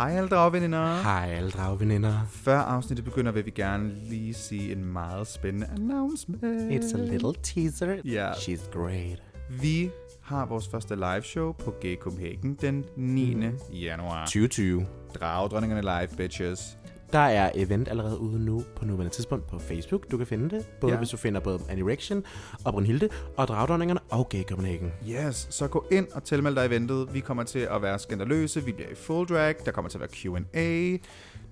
Hej alle dragveninder. Hej alle dragveninder. Før afsnittet begynder, vil vi gerne lige sige en meget spændende announcement. It's a little teaser. Ja. She's great. Vi har vores første live show på Gay Copenhagen den 9. Mm. januar. 2020. Dragdronningerne live, bitches. Der er event allerede ude nu på nuværende tidspunkt på Facebook. Du kan finde det, både Ja. hvis du finder både Anirection og Brunhilde og Dragdronningerne og Gay Copenhagen. Yes, så gå ind og tilmeld dig eventet. Vi kommer til at være skandaløse, vi bliver i full drag, der kommer til at være Q&A.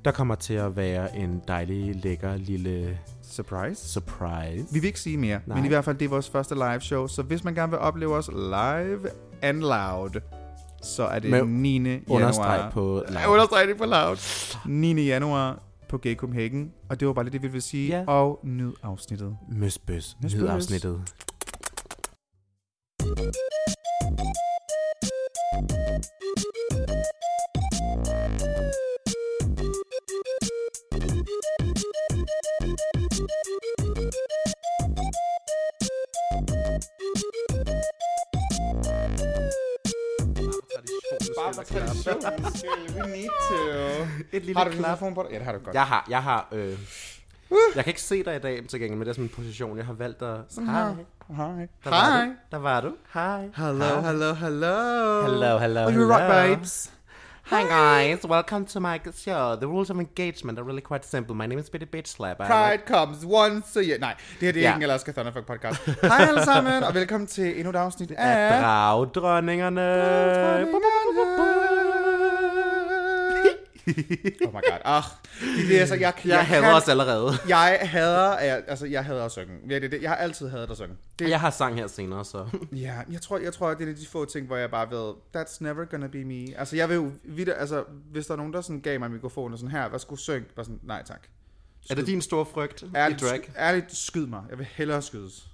Der kommer til at være en dejlig, lækker lille Surprise. surprise. Vi vil ikke sige mere, Nej. men i hvert fald det er vores første live show, så hvis man gerne vil opleve os live and loud, så er det Med 9. januar. Understreg på Ja, loud. understreg det på loud. 9. januar på Gay Copenhagen, og det var bare lige det, vi ville sige, Ja. og nyd afsnittet. Møsbøs. Nyd afsnittet. Bare for traditionens skyld, we need to. Et lille Har du klap. mikrofon på dig? Ja, det har du godt. Jeg har, jeg har, øh, jeg kan ikke se dig i dag til gengæld, men det er sådan en position, jeg har valgt at... Hej. Hej. Der var Hej. du. Der var du. Hej. Hello, Hej. hello, hello. Hello, hello, Oh, you rock, hello. babes. Hi guys, welcome to my show. The rules of engagement are really quite simple. My name is Bitty Bitch Slap. I Pride comes once a year. Nej, det her det er Ja. ikke en Alaska Thunderfuck podcast. Hej alle sammen, og velkommen til endnu et afsnit af... dragdronningerne. oh my god. Ach, det er altså, jeg, jeg, Jeg hader kan- os allerede. Jeg hader, jeg, altså, jeg hader at synge. Virkelig, det, jeg har altid hadet at synge. Det, Jeg har sang her senere, så... ja, jeg tror, jeg tror, det er de få ting, hvor jeg bare ved, that's never gonna be me. Altså, jeg vil jo, vidt, altså, hvis der er nogen, der sådan gav mig en mikrofon og sådan her, hvad skulle synge? Bare sådan, nej tak. Er det din store frygt Ærligt, i drag? ærligt, skyd mig. Jeg vil hellere skydes.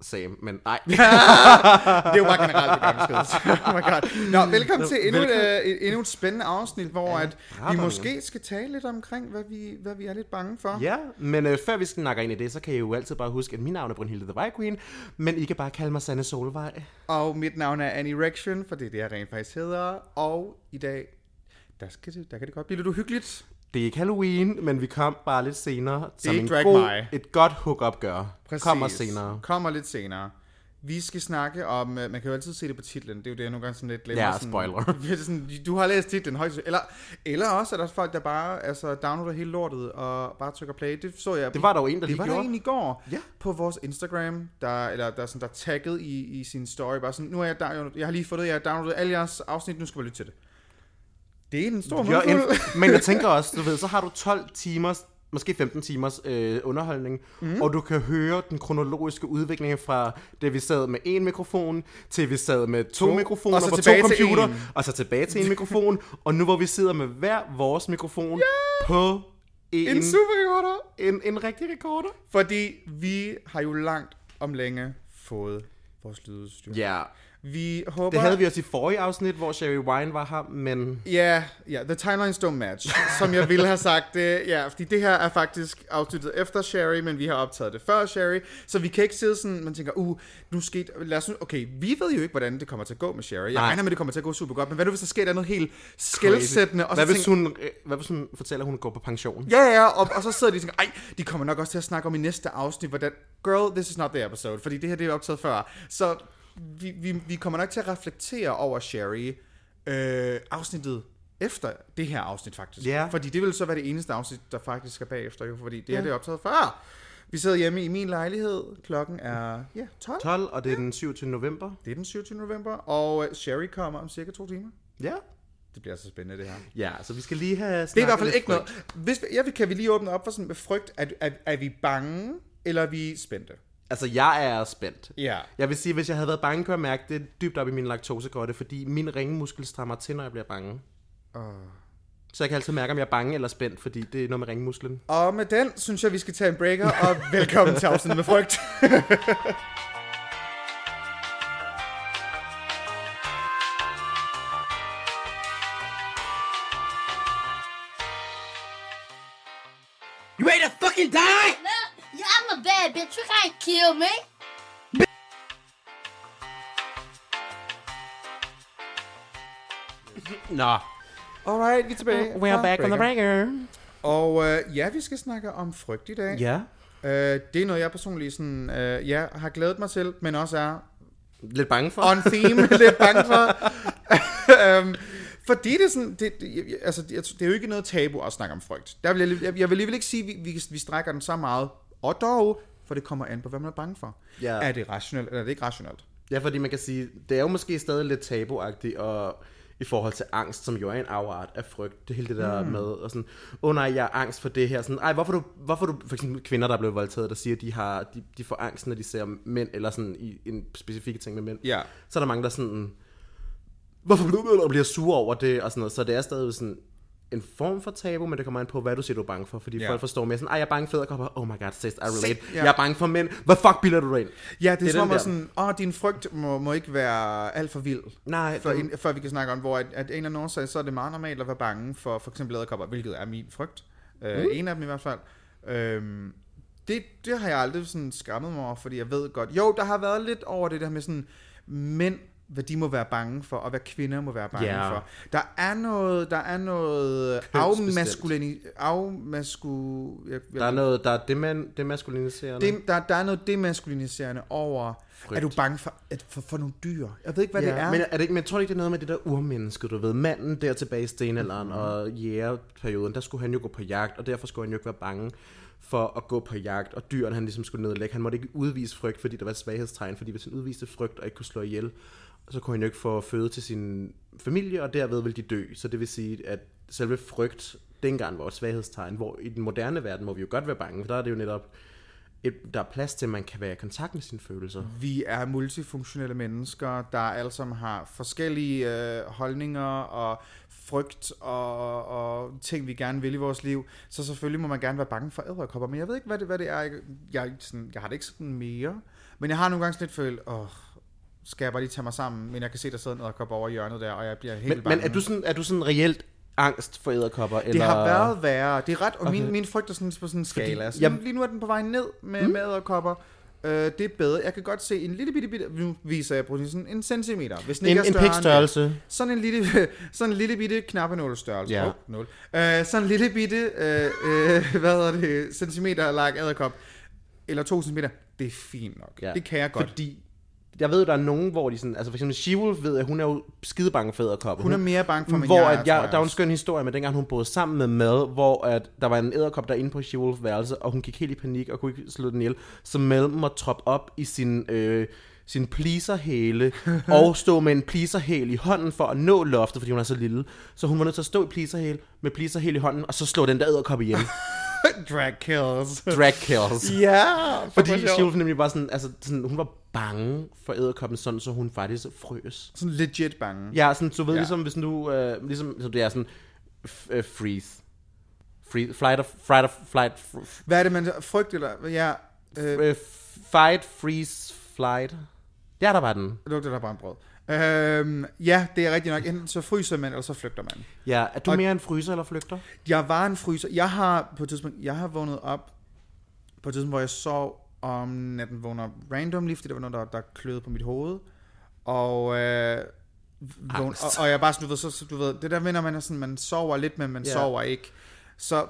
Same, men nej. det er jo bare generelt, det oh my god. Nå, velkommen til endnu et, Velkommen. øh, endnu et spændende afsnit, hvor Ja, at vi måske skal tale lidt omkring, hvad vi, hvad vi er lidt bange for. Ja, men øh, før vi snakker ind i det, så kan I jo altid bare huske, at mit navn er Brunhilde the White Queen, men I kan bare kalde mig Sanne Solvej. Og mit navn er Annie Rection, for det er det, jeg rent faktisk hedder. Og i dag, der, skal det, der kan det godt blive lidt uhyggeligt. Det er ikke Halloween, men vi kom bare lidt senere. som ikke en god, mig. et godt hook-up gør. Præcis. Kommer senere. Kommer lidt senere. Vi skal snakke om, øh, man kan jo altid se det på titlen, det er jo det, jeg nogle gange sådan lidt glemmer. Ja, sådan, spoiler. Er sådan, du har læst titlen højst, eller, eller også er der folk, der bare altså, downloader hele lortet og bare trykker play. Det så jeg. Det var der jo en, der det lige var der gjorde. en i går Ja. på vores Instagram, der, eller der, er sådan, der er tagget i, i sin story, bare sådan, nu er jeg, der, jeg har lige fået det, jeg har downloadet alle jeres afsnit, nu skal vi lytte til det. Det er en stor mundfuld. en, men jeg tænker også, du ved, så har du 12 timers, måske 15 timers øh, underholdning, mm. og du kan høre den kronologiske udvikling fra det, vi sad med en mikrofon, til vi sad med to, To, mikrofoner og så på to tilbage til computer, en. og så tilbage til en mikrofon, og nu hvor vi sidder med hver vores mikrofon yeah! på en, En super recorder. en, en rigtig rekorder. Fordi vi har jo langt om længe fået vores lydudstyr. Ja, Vi håber... det havde vi også i forrige afsnit, hvor Sherry Wine var her, men Ja, ja, the timelines don't match, som jeg ville have sagt det. Ja, fordi det her er faktisk afsluttet efter Sherry, men vi har optaget det før Sherry, så vi kan ikke sidde sådan, man tænker, uh, nu skete, lad os nu, okay, vi ved jo ikke, hvordan det kommer til at gå med Sherry. Jeg Nej. regner med, det kommer til at gå super godt, men hvad nu, hvis der sker noget helt skældsættende? Og så hvad hvis, tænker, hun, hvad hvis hun fortæller, at hun går på pension? Ja, ja, og, og så sidder de og tænker, ej, de kommer nok også til at snakke om i næste afsnit, hvordan, girl, this is not the episode, fordi det her, det er optaget før. Så vi, vi, vi kommer nok til at reflektere over Sherry øh, afsnittet efter det her afsnit faktisk. Ja. Fordi det vil så være det eneste afsnit, der faktisk skal bagefter, jo, fordi det det er optaget før. Vi sidder hjemme i min lejlighed, klokken er, ja, 12. 12, og det er den 27. november. Det er den 27. november, og øh, Sherry kommer om cirka to timer. Ja. Det bliver så spændende, det her. Ja, så vi skal lige have Det er i hvert fald ikke noget. Hvis, ja, kan vi lige åbne op for sådan med frygt? Er, er, er vi bange, eller er vi spændte? Altså, jeg er spændt. Ja. Jeg vil sige, hvis jeg havde været bange, kunne jeg mærke det dybt op i min laktosegrotte, fordi min ringmuskel strammer til, når jeg bliver bange. Uh. Så jeg kan altid mærke, om jeg er bange eller spændt, fordi det er noget med ringmusklen. Og med den, synes jeg, vi skal tage en breaker, og velkommen til afsnittet med frygt. bitch. You can't kill me. Nå, Alright, vi er tilbage. We are back on the breaker. Og øh, ja, vi skal snakke om frygt i dag. Ja. Øh, det er noget, jeg personligt sådan, øh, ja, har glædet mig til, men også er Lidt bange for. on theme, lidt bange for. um, fordi det er sådan, det, altså, det, det er jo ikke noget tabu at snakke om frygt. Der vil jeg, jeg, jeg vil alligevel ikke sige, at vi, vi, vi strækker den så meget. Og dog, for det kommer an på, hvad man er bange for. Ja. Er det rationelt, eller er det ikke rationelt? Ja, fordi man kan sige, det er jo måske stadig lidt tabuagtigt og i forhold til angst, som jo er en afart af frygt. Det hele det der mm. med, og sådan, åh oh, nej, jeg er angst for det her. Sådan, Ej, hvorfor du, hvorfor du, for eksempel kvinder, der er blevet voldtaget, der siger, at de, har, de, de får angst, når de ser mænd, eller sådan i en specifikke ting med mænd. Ja. Så er der mange, der sådan, hvorfor du og bliver sure over det, og sådan noget. Så det er stadig sådan en form for tabu, men det kommer an på, hvad du siger, du er bange for. Fordi ja. folk forstår mere sådan, jeg er bange for æderkopper. Oh my god, sis, I relate. Se, ja. Jeg er bange for mænd. Hvad fuck bilder du dig ind? Ja, det Det er som om, sådan, åh, din frygt må, må ikke være alt for vild. Nej, Før, den- før vi kan snakke om, hvor at, at en eller anden årsag, så er det meget normalt at være bange for for eksempel æderkopper, hvilket er min frygt. Øh, Mm. En af dem i hvert fald. Øhm, det, det har jeg aldrig sådan skammet mig over, fordi jeg ved godt. Jo, der har været lidt over det der med sådan, mænd, hvad de må være bange for, og hvad kvinder må være bange Ja. for. Der er noget, der er noget afmaskulini, afmasku, jeg, jeg, Der er noget, der er deman, demaskuliniserende. det, der, der er noget demaskuliniserende over, Frygt. er du bange for, at, for, for nogle dyr? Jeg ved ikke, hvad ja, det er. Men, er det ikke, men jeg tror ikke, det er noget med det der urmenneske, du ved. Manden der tilbage i stenalderen Mhm. mm-hmm. og jægerperioden, der skulle han jo gå på jagt, og derfor skulle han jo ikke være bange for at gå på jagt, og dyrene han ligesom skulle nedlægge. Han måtte ikke udvise frygt, fordi der var et svaghedstegn, fordi hvis han udviste frygt og ikke kunne slå ihjel, så kunne han jo ikke få føde til sin familie, og derved ville de dø. Så det vil sige, at selve frygt dengang var et svaghedstegn, hvor i den moderne verden må vi jo godt være bange, for der er det jo netop, et, der er plads til, at man kan være i kontakt med sine følelser. Vi er multifunktionelle mennesker, der alle sammen har forskellige øh, holdninger og frygt og, og ting, vi gerne vil i vores liv. Så selvfølgelig må man gerne være bange for æderkopper, men jeg ved ikke, hvad det, hvad det er. Jeg, jeg, sådan, jeg har det ikke sådan mere. Men jeg har nogle gange sådan lidt følt, åh, skal jeg bare lige tage mig sammen, men jeg kan se, der sidder en æderkop over i hjørnet der, og jeg bliver helt Men, bange. men er, du sådan, er du sådan reelt angst for æderkopper? Det har været værre. Det er ret, og okay. min, min frygt er sådan på sådan en skala. jeg- Så lige nu er den på vej ned med, mm. med æderkopper. Øh, det er bedre. Jeg kan godt se en lille bitte, bitte nu viser jeg på sådan en centimeter. Hvis den En, ikke er en større end pikstørrelse. det. Sådan en lille, sådan en lille bitte knappenålstørrelse. Ja. Oh, nul. Øh, sådan en lille bitte, øh, øh, hvad hedder det, centimeter lang æderkop. Eller to centimeter. Det er fint nok. Ja. Det kan jeg godt. Fordi jeg ved, der er nogen, hvor de sådan... Altså for eksempel She-Wolf ved jeg, hun er jo skide bange for æderkopper. Hun er mere bange for, hvor jeg, at tror jeg, der er jo en skøn historie med, dengang hun boede sammen med Mel, hvor at der var en æderkop derinde på She-Wolf værelse, og hun gik helt i panik og kunne ikke slå den ihjel. Så Mel måtte troppe op i sin, øh, sin pleaserhæle, og stå med en pleaserhæl i hånden for at nå loftet, fordi hun er så lille. Så hun var nødt til at stå i pleaserhæl, med pleaserhæl i hånden, og så slå den der æderkop ihjel. Drag kills. Drag kills. ja, Fordi for sjov. She-Wolf nemlig var sådan, altså sådan, hun var bange for æderkoppen sådan, så hun faktisk frøs. Sådan legit bange. Ja, sådan, du ved Ja. ligesom, hvis du, øh, ligesom, så det er sådan, øh, freeze. Free, flight, of, flight, of, flight, Hvad er det, man frygt eller... Ja, øh, øh, fight, freeze, flight. Ja, der var den. lugter der brandbrød. Øhm, ja, det er rigtigt nok. Enten så fryser man, eller så flygter man. Ja, er du Og- mere en fryser eller flygter? Jeg var en fryser. Jeg har på et tidspunkt, jeg har vågnet op på et tidspunkt, hvor jeg sov om natten, vågner randomly, fordi der var noget, der, der kløede på mit hoved. Og, øh, vågn, og, og jeg bare sådan, du ved, så, så, du ved, det der når man er sådan, man sover lidt, men man Ja. sover ikke. Så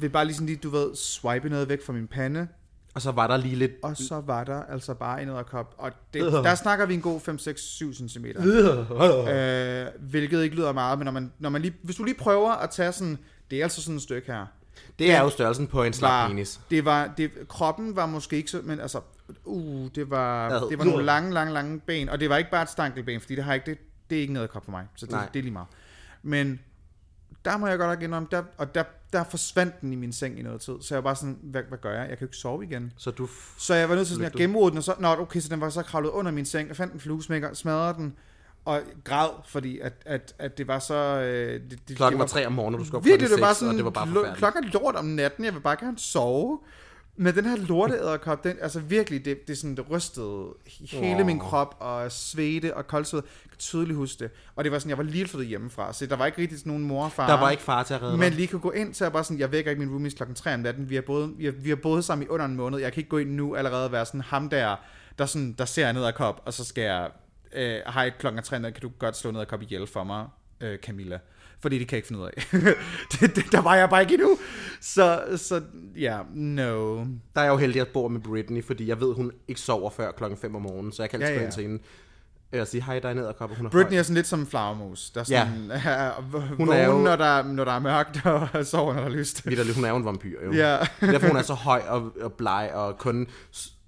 vil bare lige sådan lige, du ved, swipe noget væk fra min pande, Og så var der lige lidt... og så var der altså bare en æderkop. Og det, Øh. der snakker vi en god 5, 6, 7 cm. Øh, hvilket ikke lyder meget, men når man, når man lige, hvis du lige prøver at tage sådan, det er altså sådan et stykke her. Det er jo størrelsen på en slap penis. det var, det, kroppen var måske ikke så, men altså, uh, det var, Ad. det var nogle lange, lange, lange ben, og det var ikke bare et stankelben, fordi det har ikke, det, det er ikke noget krop for mig, så det, Nej. det er lige meget. Men der må jeg godt nok indrømme, der, og der, der forsvandt den i min seng i noget tid, så jeg var bare sådan, hvad, hvad gør jeg? Jeg kan jo ikke sove igen. Så du... f- Så jeg var nødt til sådan at gennemrode den, og så, nå, okay, så den var så kravlet under min seng, jeg fandt en fluesmækker, smadrede den, og græd, fordi at, at, at det var så... Øh, det, det, Klokken var tre om morgenen, du skulle Virkelig, det var sådan, og det var bare forfærdeligt. klokken lort om natten, jeg vil bare gerne sove. Men den her lorteæderkop, den, altså virkelig, det, det, er sådan, det rystede hele Åh. min krop, og svede og koldsved. Jeg kan tydeligt huske det. Og det var sådan, jeg var lige flyttet hjemmefra, så der var ikke rigtig sådan nogen mor og far. Der var ikke far til at redde Men lige kunne gå ind, så jeg bare sådan, jeg vækker ikke min roomies klokken 3 om natten. Vi har boet, vi har, vi har boet sammen i under en måned. Jeg kan ikke gå ind nu allerede og være sådan ham der, der, sådan, der ser ned ad kop, og så skal jeg, øh, hej klokken er 3 kan du godt slå ned ad kop ihjel for mig, øh, Camilla. Fordi de kan ikke finde ud af. det, det, der var jeg bare ikke endnu. Så, så ja, no. Der er jeg jo heldig, at jeg bor med Britney, fordi jeg ved, hun ikke sover før klokken 5 om morgenen, så jeg kan altid Ja, ja, til hende og sige, hej, der en edderkop, og hun er Britney høj. er sådan lidt som en flagermus. Der er sådan, ja. Hun er jo- når, der, når der er mørkt, og sover, når der er lyst. Vitterligt, hun er jo en vampyr, jo. Ja. Derfor hun er så høj og, og bleg, og kun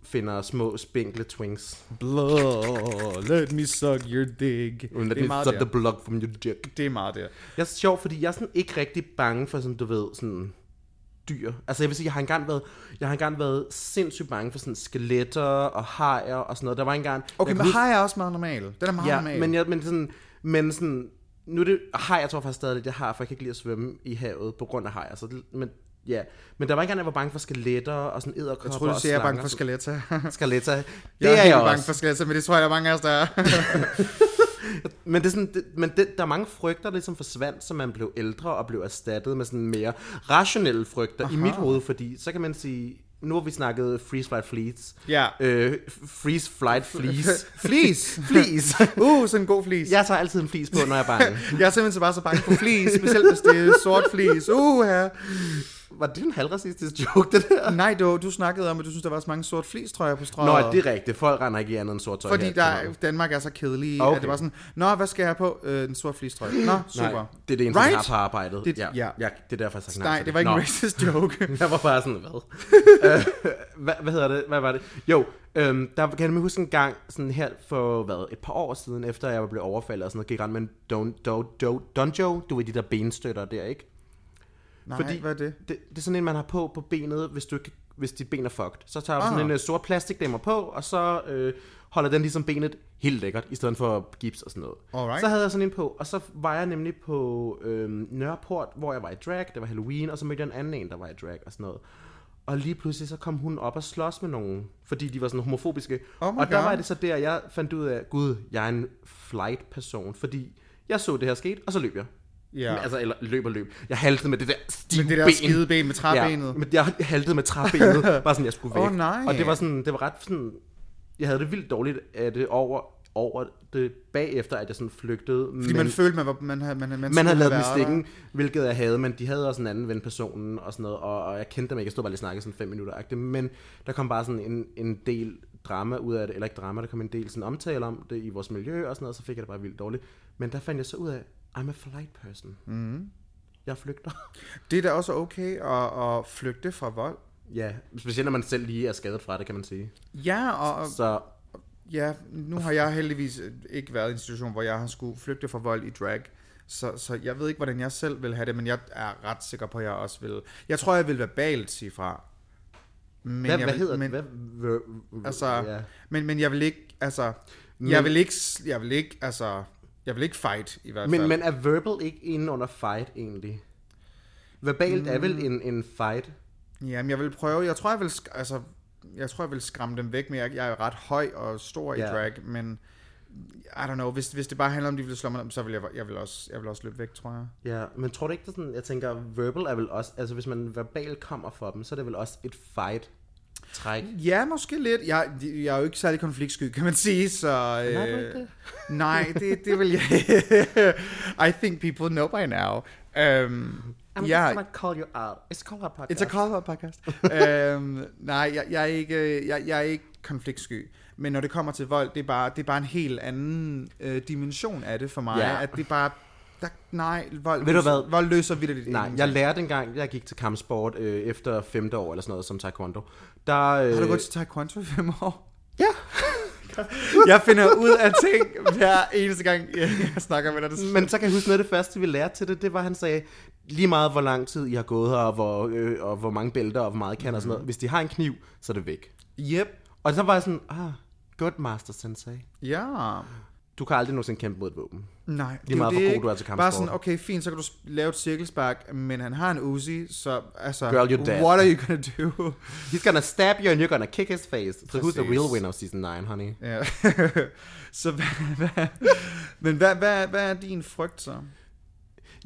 finder små, spinkle twinks. Blood, let me suck your dick. Uden at Det er så der. the blood from your dick. Det er meget der. Jeg er sjov, fordi jeg er sådan ikke rigtig bange for sådan, du ved, sådan dyr. Altså jeg vil sige, jeg har engang været, jeg har engang været sindssygt bange for sådan skeletter og hajer og sådan noget. Der var engang... Okay, jeg men huske- hej er også meget normal. Den er meget Ja, normal. men, jeg, men sådan, men sådan, nu er det, hej, jeg tror faktisk stadig, det har, for jeg kan ikke lide at svømme i havet på grund af hajer. Så det, men, ja. men der var engang, jeg var bange for skeletter og sådan edderkopper jeg tror, du siger, jeg er bange for skeletter. skeletter. Det jeg er, er, jeg også. bange for skeletter, men det tror jeg, der er mange af os, der er. Men, det er sådan, det, men det, der er mange frygter, der ligesom forsvandt, som man blev ældre og blev erstattet med sådan mere rationelle frygter Aha. i mit hoved, fordi så kan man sige, nu har vi snakket freeze, flight, fleets. Ja. Øh, freeze, flight, fleece. flis. fleece. Uh, sådan en god flis. Jeg tager altid en flis på, når jeg er bange. Jeg er simpelthen så bare så bange for flis, specielt hvis det er sort flis. Uh, her. Var det en halvracistisk joke, det der? Nej, du, du snakkede om, at du synes, der var så mange sort flis, tror jeg, på strøget. Nå, det er rigtigt. Folk render ikke i andet end sort tøj Fordi her der. Danmark er så kedelig, Okay. at det var sådan, Nå, hvad skal jeg have på? Øh, en sort flistrøje. Nå, super. Nej, det er det eneste, Right? jeg har på arbejdet. Det- ja, ja. ja. det er derfor, jeg sagde Nej, det var ikke en Nå. racist joke. Jeg var bare sådan, hvad? Øh, hvad, hvad hedder det? Hvad var det? Jo, øhm, der kan jeg huske en gang, sådan her for hvad, et par år siden, efter jeg blev overfaldet og sådan noget, gik rent med en don, do, do, donjo, du ved de der benstøtter der, ikke? Nej, Fordi- hvad er det? Det, det er sådan en, man har på på benet, hvis, du ikke, hvis dit ben er fucked. Så tager du sådan Ah. en uh, sort plastikdæmmer på, og så øh, holder den ligesom benet helt lækkert, i stedet for gips og sådan noget. Alright. Så havde jeg sådan en på, og så var jeg nemlig på øh, Nørreport, hvor jeg var i drag, det var Halloween, og så mødte jeg en anden en, der var i drag og sådan noget. Og lige pludselig så kom hun op og slås med nogen, fordi de var sådan homofobiske. Oh og der God. var det så der, jeg fandt ud af, gud, jeg er en flight-person, fordi jeg så det her skete, og så løb jeg. Ja. Men, altså, eller løb og løb. Jeg haltede med det der stive Med det der ben. skide ben med træbenet. Ja, men jeg haltede med træbenet, bare sådan, jeg skulle væk. Åh, nej. Og det var sådan, det var ret sådan, jeg havde det vildt dårligt af det over, over det bagefter, at jeg sådan flygtede. Fordi man følte, man, var, man, havde, man, man, man havde lavet dem i hvilket jeg havde, men de havde også en anden ven personen og sådan noget, og, og jeg kendte dem ikke, jeg stod bare lige og snakkede sådan fem minutter -agtigt, men der kom bare sådan en, en del drama ud af det, eller ikke drama, der kom en del sådan omtale om det i vores miljø og sådan noget, så fik jeg det bare vildt dårligt. Men der fandt jeg så ud af, I'm a flight person. Mm. Jeg flygter. Det er da også okay at, at flygte fra vold. ja, specielt når man selv lige er skadet fra det, kan man sige. Ja, og, Så ja, nu har jeg heldigvis ikke været i en situation, hvor jeg har skulle flygte fra vold i drag. Så, så jeg ved ikke, hvordan jeg selv vil have det, men jeg er ret sikker på, at jeg også vil. Jeg tror, jeg vil verbalt sige fra. Men hvad, jeg hvad vil, hedder men, det? Hvad, Altså, ja. men, men jeg vil ikke, altså, Men- jeg vil ikke, jeg vil ikke, altså, jeg vil ikke fight i hvert fald. men, men er verbal ikke inde under fight egentlig? Verbalt mm. er vel en, en fight? Jamen, jeg vil prøve, jeg tror, jeg vil, altså, jeg tror, jeg vil skræmme dem væk, men jeg, jeg er ret høj og stor i Ja. drag, men I don't know, hvis, hvis det bare handler om, at de vil slå mig ned, så vil jeg, jeg vil også, jeg vil også løbe væk, tror jeg. Ja, men tror du ikke, det sådan, jeg tænker, verbal er vel også, altså hvis man verbalt kommer for dem, så er det vel også et fight træk. Ja, måske lidt. Jeg, jeg er jo ikke særlig konfliktsky, kan man sige, så... Øh, Nej, det? nej, det, det vil jeg... I think people know by now. Um, I'm ja, just gonna call you out. It's called a podcast. It's a call out podcast. øhm, nej, jeg, jeg, er ikke, jeg, jeg er ikke konfliktsky. Men når det kommer til vold, det er bare, det er bare en helt anden øh, dimension af det for mig. Ja. At det er bare... Der, nej, vold, Ved du løser, hvad? vold løser vildt Nej, jeg lærte engang, jeg gik til kampsport øh, efter femte år eller sådan noget som taekwondo. Der, øh, Har du gået til taekwondo i fem år? Ja. jeg finder ud af ting hver eneste gang, jeg, jeg snakker med dig. Det, Men så kan jeg huske noget af det første, vi lærte til det, det var, at han sagde, lige meget hvor lang tid I har gået her, og hvor, øh, og hvor mange bælter, og hvor meget kan og sådan noget. Hvis de har en kniv, så er det væk. yep. Og så var jeg sådan, ah, good master sensei. Ja. Du kan aldrig nogensinde kæmpe mod et våben. Nej, Lige meget, hvor god du er til Bare kampsport. sådan, okay, fint, så kan du lave et cirkelspark, men han har en Uzi, så altså, Girl, you're dead. what are you gonna do? He's gonna stab you, and you're gonna kick his face. So who's the Præcis. real winner of season 9, honey? Ja. så hvad, hvad, men hvad, hvad, hvad er din frygt så?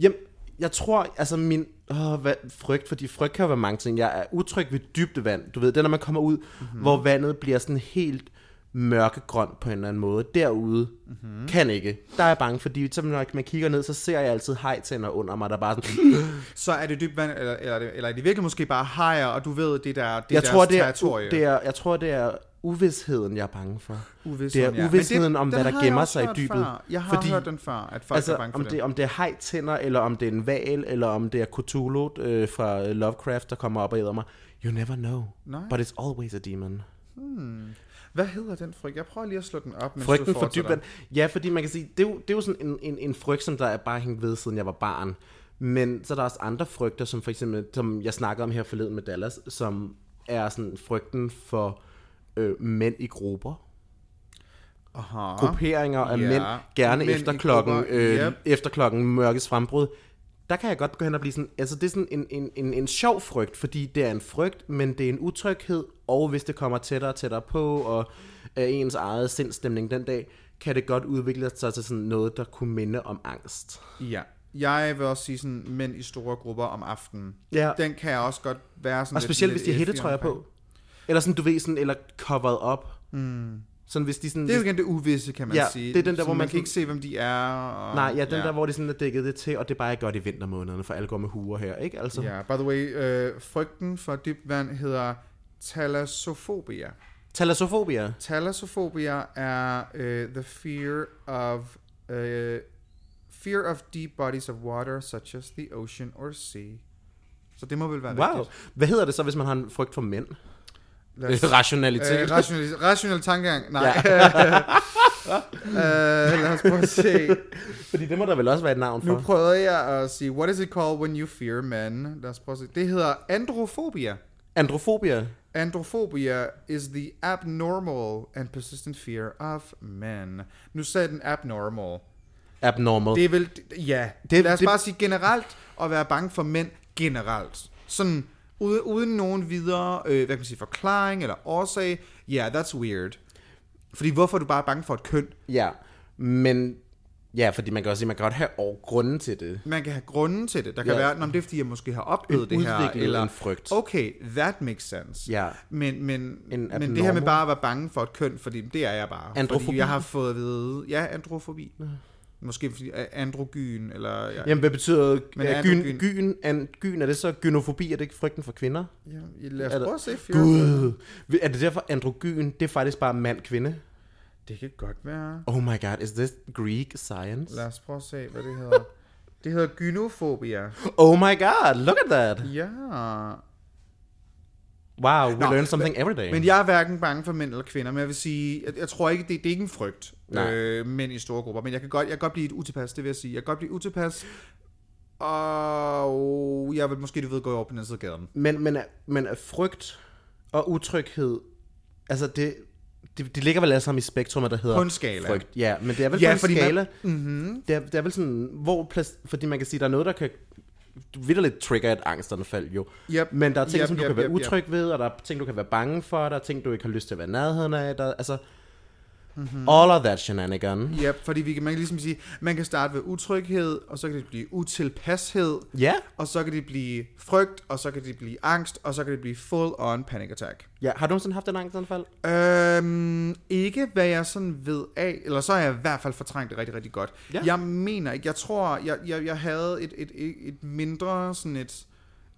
Jamen, jeg tror, altså min åh, hvad, frygt, fordi frygt kan jo være mange ting. Jeg er utryg ved dybde vand. Du ved, det er, når man kommer ud, mm-hmm. hvor vandet bliver sådan helt mørkegrøn på en eller anden måde. Derude Mhm. mm-hmm. kan ikke. Der er jeg bange, fordi så når man kigger ned, så ser jeg altid hejtænder under mig, der bare sådan... Så er det dybt vand, eller, eller, er det- eller er det virkelig måske bare hajer, og du ved, det der det jeg, tror, det er, territorie? det er, jeg tror, det er uvidsheden, jeg er bange for. Uvidsheden, det er ja. uvidsheden Men det- om, hvad der gemmer sig i dybet. Før. Jeg har Fordi- hørt den før, at folk altså, er bange for om det. det, om det er hejtænder, eller om det er en val, eller om det er Cthulhu øh, fra Lovecraft, der kommer op og æder mig. You never know. Nej. But it's always a demon. Hvad hedder den frygt? Jeg prøver lige at slå den op, mens Frygten for dybvand. Ja, fordi man kan sige, det er jo, det er jo sådan en, en, en frygt, som der er bare hængt ved, siden jeg var barn. Men så er der også andre frygter, som for eksempel, som jeg snakkede om her forleden med Dallas, som er sådan frygten for øh, mænd i grupper. Aha. Grupperinger af Ja. mænd, gerne Mænd efter klokken, øh, yep. efter klokken mørkes frembrud. Der kan jeg godt gå hen og blive sådan, altså det er sådan en, en, en, en sjov frygt, fordi det er en frygt, men det er en utryghed, og hvis det kommer tættere og tættere på, og er ens eget sindstemning den dag, kan det godt udvikle sig til sådan noget, der kunne minde om angst. Ja. Jeg vil også sige sådan, mænd i store grupper om aftenen. Ja. Den kan jeg også godt være sådan Og specielt hvis lidt de har effig hættetrøjer på. Eller sådan, du ved, sådan, eller covered op. Mm. Sådan hvis de sådan... Det er jo igen det uvisse, kan man Ja, sige. det er den der, Så hvor man man kan ikke se, hvem de er. Og, Nej, ja, den der, hvor de sådan er dækket det til, og det er bare godt i vintermånederne, for alle går med huer her, ikke? Altså, Ja, by the way, øh, frygten for dybt vand hedder thalassofobia. Thalassofobia. Thalassofobia er øh, the fear of øh, fear of deep bodies of water, such as the ocean or sea. Så det må vel være Wow. rigtigt. Hvad hedder det så, hvis man har en frygt for mænd? Os- Rationalitet. Øh, rationel, rationel tankegang. Nej. øh, lad os prøve at se. Fordi det må der vel også være et navn for. Nu prøvede jeg at sige, what is it called when you fear men? Lad os prøve at se. Det hedder androfobia. Androfobia. Androphobia is the abnormal and persistent fear of men. Nu sagde den abnormal. Abnormal. Det er vel, ja. Det- Det, Lad os det- bare sige generelt at være bange for mænd generelt. Sådan uden, uden nogen videre, øh, hvad kan man sige, forklaring eller årsag. Ja, yeah, that's weird. Fordi hvorfor er du bare bange for et køn? Ja, men... Ja, fordi man kan også sige, man kan godt have år grunden til det. Man kan have grunden til det. Der kan Ja. være, om det er fordi, jeg måske har oplevet det her. Eller en frygt. Okay, that makes sense. Ja. Men, men, En men det her med bare at være bange for et køn, fordi det er jeg bare. Androfobi? Fordi jeg har fået at vide, ja, androfobi. Måske fordi androgyn, eller... Ja, Jamen, hvad betyder Men er gyn, gyn- gyn, an, gyn? Er det så gynofobi? Er det ikke frygten for kvinder? ja, lad os prøve at se. Gud. Er det derfor androgyn? Det er faktisk bare mand-kvinde? Det kan godt være. Oh my god, is this Greek science? Lad os prøve at se, hvad det hedder. det hedder gynofobia. Oh my god, look at that. Ja. Wow, we Nå, learn something every day. Men jeg er hverken bange for mænd eller kvinder, men jeg vil sige, jeg, jeg tror ikke, det, det er ikke en frygt, Nej. øh, mænd i store grupper, men jeg kan, godt, jeg kan godt blive et utilpas, det vil jeg sige. Jeg kan godt blive utilpas, og jeg vil måske, du ved, gå over på den anden side af gaden. Men, men, men er frygt og utryghed, altså det, det, det ligger vel alle sammen i spektrummet, der hedder På en skala. frygt. Ja, men det er vel Ja, på en fordi man- skala. Mm-hmm. Det, er, det er vel sådan, hvor plads, fordi man kan sige, der er noget, der kan vidderligt trigger et angstanfald jo. Yep. Men der er ting, Yep, som du yep, kan være yep, yep. utryg ved, og der er ting, du kan være bange for, der er ting, du ikke har lyst til at være nærheden af. Der, altså. Mm-hmm. all of that shenanigan. Ja, fordi vi kan, man kan ligesom sige, man kan starte ved utryghed, og så kan det blive utilpashed, Ja, og så kan det blive frygt, og så kan det blive angst, og så kan det blive full on panic attack. ja. Har du nogensinde haft en angstanfald? Øhm, ikke hvad jeg sådan ved af, eller så har jeg i hvert fald fortrængt det rigtig, rigtig godt. Ja. Jeg mener ikke, jeg tror, jeg, jeg, jeg havde et, et, et mindre sådan et,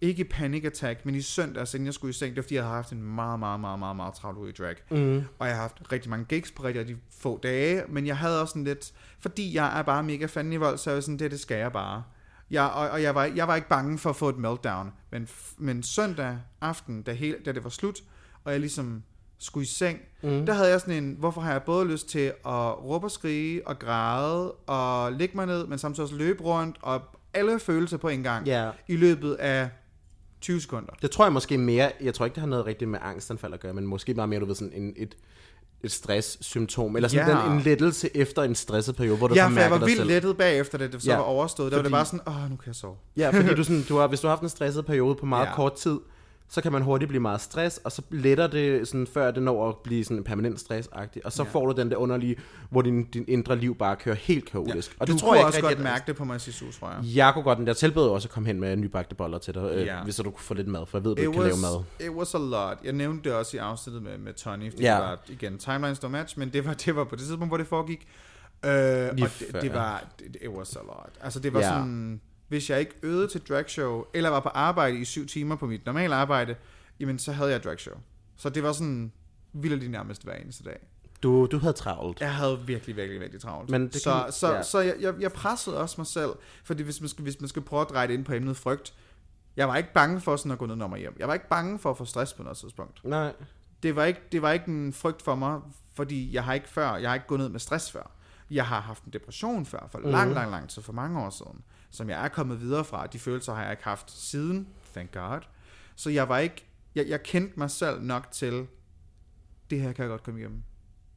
ikke panic attack, men i søndags, inden jeg skulle i seng, det var fordi, jeg havde haft en meget, meget, meget, meget, meget travlt uge i drag. Mm. Og jeg har haft rigtig mange gigs på rigtig, rigtig få dage, men jeg havde også sådan lidt, fordi jeg er bare mega fan i vold, så er jeg sådan, det, det skal jeg bare. Jeg, og, og jeg, var, jeg var ikke bange for at få et meltdown, men, men søndag aften, da, hele, da det var slut, og jeg ligesom skulle i seng, mm. der havde jeg sådan en, hvorfor har jeg både lyst til at råbe og skrige og græde og ligge mig ned, men samtidig også løbe rundt og alle følelser på en gang Ja. i løbet af 20 sekunder. Det tror jeg måske mere, jeg tror ikke, det har noget rigtigt med angstanfald at gøre, men måske bare mere, du ved, sådan en, et, et stresssymptom, eller sådan Ja. den, en lettelse efter en stresset periode, hvor du Ja, så mærker jeg var dig vildt selv. lettet bagefter, da det så Ja, var overstået. Der var det fordi- bare sådan, åh, nu kan jeg sove. Ja, fordi du sådan, du har, hvis du har haft en stresset periode på meget ja. Ja. kort tid, så kan man hurtigt blive meget stress, og så letter det, sådan, før det når at blive sådan en permanent stress og så Ja. får du den der underlige, hvor din, din indre liv bare kører helt kaotisk. Ja. Og du det tror jeg også ikke godt mærke det på mig sidste uge, tror jeg. Jeg kunne godt, jeg tilbød også at komme hen med nybagte boller til dig, øh, Ja. hvis du kunne få lidt mad, for jeg ved, du It ikke kan lave was, mad. it was a lot. Jeg nævnte det også i afsnittet med, med Tony, fordi Ja. det var, igen, timelines don't match, men det var, det var på det tidspunkt, hvor det foregik. Øh, og det, det var, det, it was a lot. Altså det var Ja. sådan, hvis jeg ikke øvede til dragshow, eller var på arbejde i syv timer på mit normale arbejde, jamen så havde jeg dragshow. Så det var sådan, vildt nærmest hver eneste dag. Du, du havde travlt. Jeg havde virkelig, virkelig, virkelig travlt. Men det så kan- så, ja. så jeg, jeg, jeg pressede også mig selv, fordi hvis man, skal, hvis man skal prøve at dreje det ind på emnet frygt, jeg var ikke bange for sådan at gå ned nummer hjem. Jeg var ikke bange for at få stress på noget tidspunkt. Nej. Det var ikke, det var ikke en frygt for mig, fordi jeg har ikke før, jeg har ikke gået ned med stress før. Jeg har haft en depression før, for lang, Mhm. lang, lang tid, for mange år siden, som jeg er kommet videre fra. De følelser har jeg ikke haft siden, thank God. Så jeg var ikke, jeg, jeg kendte mig selv nok til, det her kan jeg godt komme igennem.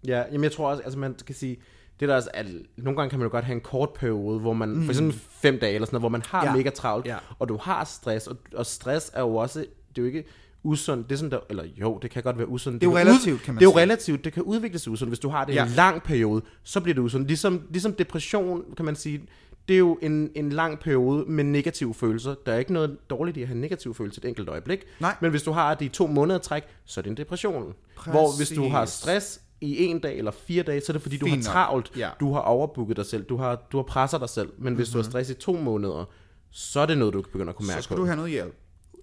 Ja, jamen jeg tror også, altså man kan sige, det der er, at nogle gange kan man jo godt have en kort periode, hvor man, mm. for eksempel fem dage eller sådan noget, hvor man har Ja. mega travlt, Ja. og du har stress, og, og stress er jo også, det er jo ikke usundt, det er sådan der, eller jo, det kan godt være usundt. Det er jo relativt, kan man Det er jo relativt, det kan udvikle sig usundt. Hvis du har det Ja. en lang periode, så bliver det usundt. Ligesom, ligesom depression, kan man sige, det er jo en, en lang periode med negative følelser. Der er ikke noget dårligt i at have negative følelser et enkelt øjeblik. Nej. Men hvis du har det i to måneder træk, så er det en depression. Hvor hvis du har Præcis. stress i en dag eller fire dage, så er det fordi, du Fint har travlt. Ja. Du har overbooket dig selv. Du har, du har presset dig selv. Men hvis mm-hmm. du har stress i to måneder, så er det noget, du begynder at kunne mærke så skal på. du have noget hjælp.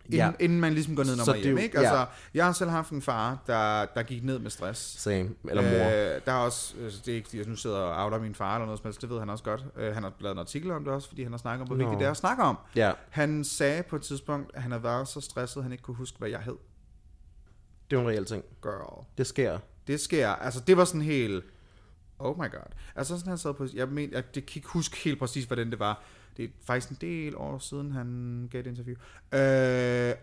Inden, Ja. ja. inden man ligesom går ned nummer det er ikke? ja. Altså, jeg har selv haft en far, der, der gik ned med stress. Same. Eller mor. Øh, der er også, øh, det er ikke jeg nu sidder og outer min far eller noget som helst, det ved han også godt. Øh, han har lavet en artikel om det også, fordi han har snakket om, hvor vigtigt det er at snakke om. Ja, Han sagde på et tidspunkt, at han havde været så stresset, at han ikke kunne huske, hvad jeg hed. det er en reel ting. Girl. Det sker. Det sker. Altså, det var sådan helt... Oh my god. Altså, sådan han sad på... Jeg, men, jeg det kan ikke huske helt præcis, hvordan det var. Det er faktisk en del år siden, han gav et interview. Øh,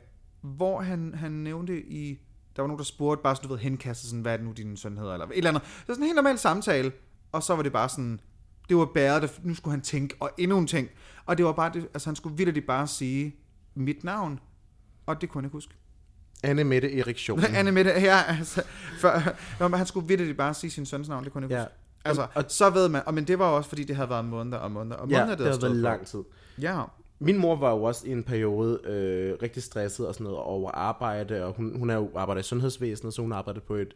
hvor han, han nævnte i... Der var nogen, der spurgte bare sådan, du ved, henkastet sådan, hvad er det nu, din søn hedder, eller et eller andet. Det var sådan en helt normal samtale. Og så var det bare sådan... Det var bæret, det, nu skulle han tænke, og endnu en ting. Og det var bare det, altså han skulle vildt bare sige mit navn. Og det kunne han ikke huske. Anne Mette Eriktion. Anne Mette, her, altså, for, når han skulle virkelig bare sige sin søns navn, det kunne han ikke Ja. ja. Altså, Og- så ved man, og, men det var også, fordi det havde været måneder og måneder og måneder, Ja, det havde været lang tid. Ja, Min mor var jo også i en periode øh, rigtig stresset og sådan noget over arbejde, og hun, hun er jo arbejder i sundhedsvæsenet, så hun arbejder på et,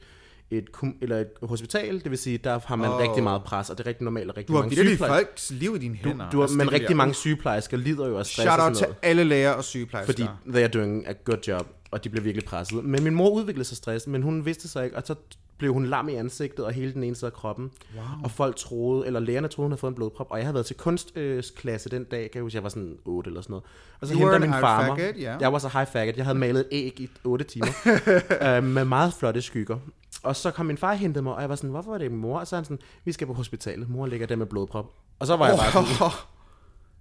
et, eller et hospital, det vil sige, der har man oh. rigtig meget pres, og det er rigtig normalt, og rigtig du har mange sygeplejersker. folks liv i dine Du, hænder. du har, Altså, men det rigtig mange sygeplejersker lider jo af stress Shout out til alle læger og sygeplejersker. fordi they are doing a good job, og de bliver virkelig presset. Men min mor udviklede sig stress, men hun vidste sig ikke, og så blev hun lam i ansigtet og hele den ene side af kroppen. Wow. Og folk troede, eller lægerne troede, hun havde fået en blodprop. Og jeg havde været til kunstklasse den dag, kan jeg huske, jeg var sådan 8 eller sådan noget. Og så You henter min far mig. faggot, ja. Jeg var så high faggot. Jeg havde malet et æg i 8 timer. øh, med meget flotte skygger. Og så kom min far og hentede mig, og jeg var sådan, hvorfor er det mor? Og så er han sådan, vi skal på hospitalet. Mor ligger der med blodprop. Og så var jeg bare sådan,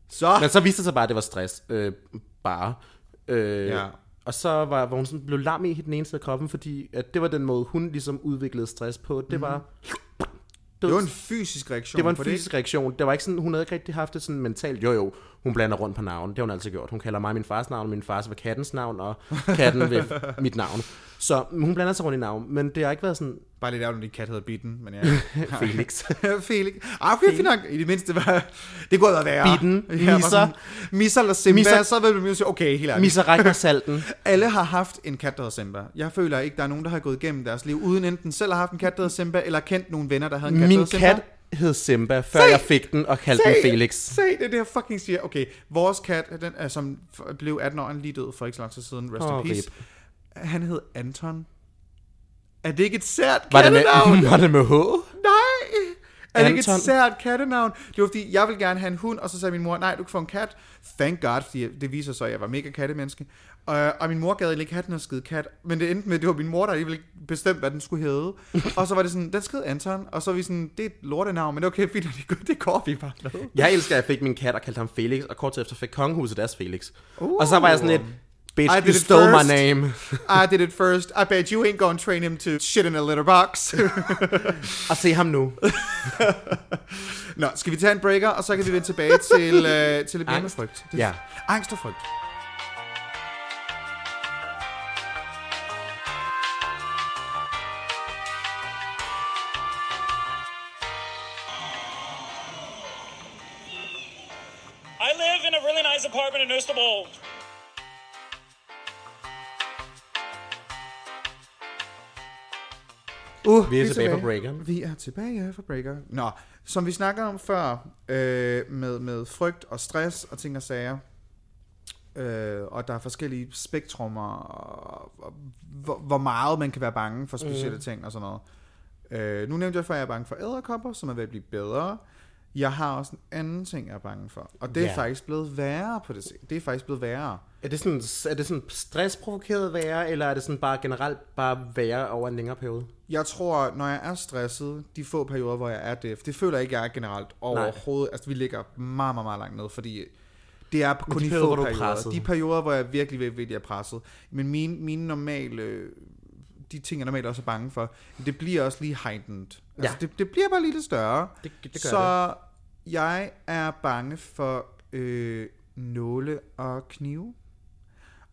Så, men så viste det sig bare, at det var stress. Øh, bare. Øh, Ja. Og så var, var hun sådan, blev lam i den ene side af kroppen, fordi at det var den måde, hun ligesom udviklede stress på. Det var... det var en fysisk reaktion det var en fysisk reaktion. Det var ikke sådan, hun havde ikke rigtig haft det sådan mentalt. Jo jo, hun blander rundt på navn. Det har hun altid gjort. Hun kalder mig min fars navn, min fars var kattens navn, og katten ved mit navn. Så hun blander sig rundt i navn, men det har ikke været sådan Bare lidt ærgerligt, at din kat hedder Bitten, men ja. Felix. Felix. Ah, okay, fint nok. I det mindste var... Det kunne have været værre. Bitten, Ja, sådan, Misser eller Simba, Misser. så vil man sige, okay, helt ærligt. Misa rækker salten. Alle har haft en kat, der hedder Simba. Jeg føler ikke, der er nogen, der har gået igennem deres liv, uden enten selv har haft en kat, der hedder Simba, eller kendt nogle venner, der havde en kat, Min der hedder Simba. kat hed Simba, før Se! jeg fik den og kaldte den Felix. Se, det er det, jeg fucking siger. Okay, vores kat, den er, som blev 18 år, han lige død for ikke så lang tid siden, rest Åh, in peace. Han hed Anton. Er det ikke et sært Var det, med, var det med H? Nej! Er det ikke et Anton. sært kattenavn? Det var fordi, jeg vil gerne have en hund, og så sagde min mor, nej, du kan få en kat. Thank God, fordi det viser sig, at jeg var mega kattemenneske. Og, og min mor gad ikke have den her skide kat, men det endte med, at det var min mor, der alligevel ikke bestemte, hvad den skulle hedde. og så var det sådan, den skrev Anton, og så var vi sådan, det er et lortenavn, men det er okay, fint, det, går- det går vi bare med. Jeg elsker, at jeg fik min kat og kaldte ham Felix, og kort tid efter fik kongehuset deres Felix. Uh. Og så var jeg sådan lidt, bitch, I you did stole first. my name. I did it first. I bet you ain't gonna train him to shit in a litter box. Og se ham nu. Nå, skal vi tage en breaker, og så kan vi vende tilbage til, øh, til lidt mere med Angst. frygt. Ja. Angst og frygt. Best of all. Uh, Vi er tilbage fra breakeren. Vi er tilbage fra breaker. Nå, som vi snakker om før, øh, med, med frygt og stress og ting og sager, øh, og der er forskellige spektrummer, og, og hvor, hvor meget man kan være bange for specielle mm. ting og sådan noget. Øh, nu nævnte jeg før, at jeg er bange for æderkopper, som er ved at blive bedre. Jeg har også en anden ting, jeg er bange for, og det er Ja. faktisk blevet værre på det. Det er faktisk blevet værre. Er det sådan, er det sådan stressprovokeret værre, eller er det sådan bare generelt bare værre over en længere periode? Jeg tror, når jeg er stresset, de få perioder, hvor jeg er det, det føler jeg ikke, jeg er generelt overhovedet. Altså, vi ligger meget, meget, meget langt ned, fordi det er kun de de, perioder, få er perioder. De perioder, hvor jeg virkelig, virkelig, virkelig er presset. Men mine, mine normale, de ting, jeg normalt også er bange for, det bliver også lige heightened. Altså, Ja. det, det bliver bare lige lidt større. Det- det gør Så jeg er bange for øh, nåle og knive.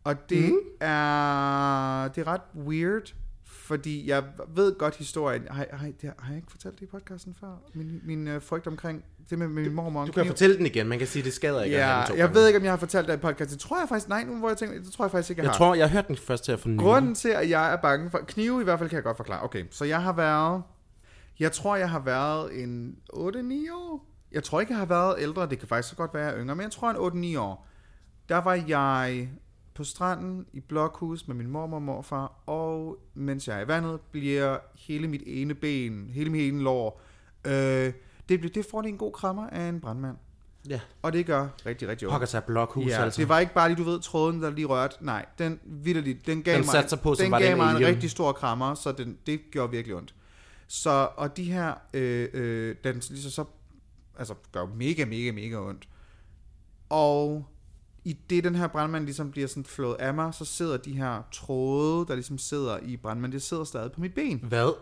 Og det, mm. er, det er ret weird, fordi jeg ved godt historien. Har, har, det, har jeg ikke fortalt det i podcasten før? Min, min øh, frygt omkring det med, med min mormor Du kan kniv. fortælle den igen, man kan sige, det skader ikke Ja, to jeg gange. ved ikke, om jeg har fortalt det i podcasten. Det tror jeg faktisk, nej, nu hvor jeg tænker, det tror jeg faktisk ikke, jeg, Jeg har. tror, jeg har hørt den først til at få Grunden til, at jeg er bange for knive, i hvert fald kan jeg godt forklare. Okay, så jeg har været, jeg tror, jeg har været en 8-9 år. Jeg tror ikke, jeg har været ældre, det kan faktisk så godt være, jeg er yngre, men jeg tror en 8-9 år. Der var jeg på stranden i blokhus med min mormor og morfar, og mens jeg er i vandet, bliver hele mit ene ben, hele mit ene lår, øh, det, bliver- det får lige en god krammer af en brandmand. Ja, Og det gør rigtig, rigtig ondt. pokker sig blokhus, Ja, altså. det var ikke bare lige, du ved, tråden, der lige rørte. Nej, den vidderligt, den gav Den mig, sig på, den gav mig en rigtig stor krammer, så den, det gjorde virkelig ondt. Så, og de her, øh, øh, den ligesom så, altså gør mega, mega, mega ondt. Og i det, den her brandmand ligesom bliver sådan flået af mig, så sidder de her tråde, der ligesom sidder i brandmanden, det sidder stadig på mit ben. Hvad?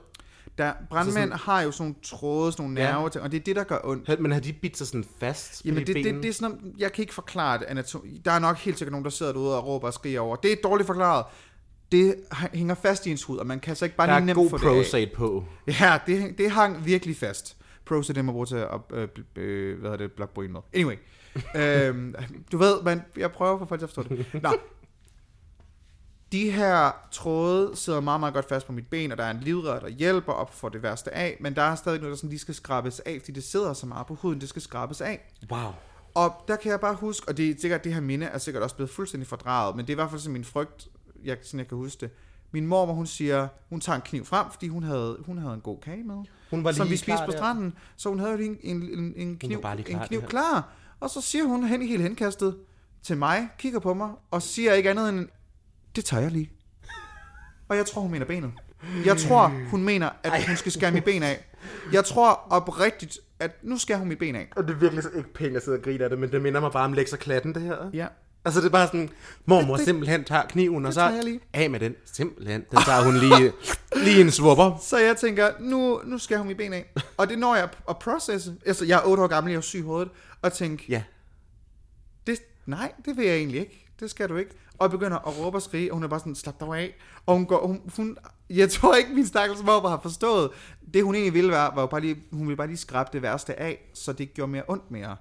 Der, brandmænd sådan- har jo sådan nogle tråde, sådan nogle Ja. nerver, til, og det er det, der gør ondt. Men har de bidt sig sådan fast Jamen, det, de det, det, er sådan, noget- jeg kan ikke forklare det anatomi. Der er nok helt sikkert nogen, der sidder derude og råber og skriger over. Det er dårligt forklaret. Det hænger fast i ens hud, og man kan så ikke bare der lige er nemt god få det af. prosate på. Ja, det, det hang virkelig fast. Pros er det, man bruger til at, øh, øh, hvad hedder det, blokke med. Anyway. øhm, du ved, man, jeg prøver for folk at forstå det. Nå. De her tråde sidder meget, meget godt fast på mit ben, og der er en livredder, der hjælper op for det værste af, men der er stadig noget, der sådan lige skal skrabes af, fordi det sidder så meget på huden, det skal skrabes af. Wow. Og der kan jeg bare huske, og det er sikkert, det her minde er sikkert også blevet fuldstændig fordraget, men det er i hvert fald sådan min frygt, jeg, sådan jeg kan huske det. Min mor, hun siger, hun tager en kniv frem, fordi hun havde, hun havde en god kage med. Hun var som lige vi spiste på der. stranden. Så hun havde jo en, en, en, en kniv, klar, en kniv klar. Og så siger hun hen helt henkastet til mig, kigger på mig, og siger ikke andet end, det tager jeg lige. Og jeg tror, hun mener benet. Jeg tror, hun mener, at hun skal skære mit ben af. Jeg tror oprigtigt, at nu skærer hun mit ben af. Og det er virkelig så ikke pænt at sidde og grine af det, men det minder mig bare om Lex og Klatten, det her. Ja. Altså, det er bare sådan, mormor Det- det- simpelthen tager kniven, og så lige. af med den. Simpelthen. Den tager hun lige, lige en svupper. Så jeg tænker, nu, nu skal hun mit ben af. Og det når jeg at processe. Altså, jeg er 8 år gammel, jeg er syg i hovedet. Og tænke, Ja. det, nej, det vil jeg egentlig ikke. Det skal du ikke. Og jeg begynder at råbe og skrige, og hun er bare sådan, slap dig af. Og hun går, hun, hun, jeg tror ikke, min stakkels mor har forstået. Det hun egentlig ville være, var jo bare lige, hun ville bare lige skrabe det værste af, så det ikke gjorde mere ondt mere.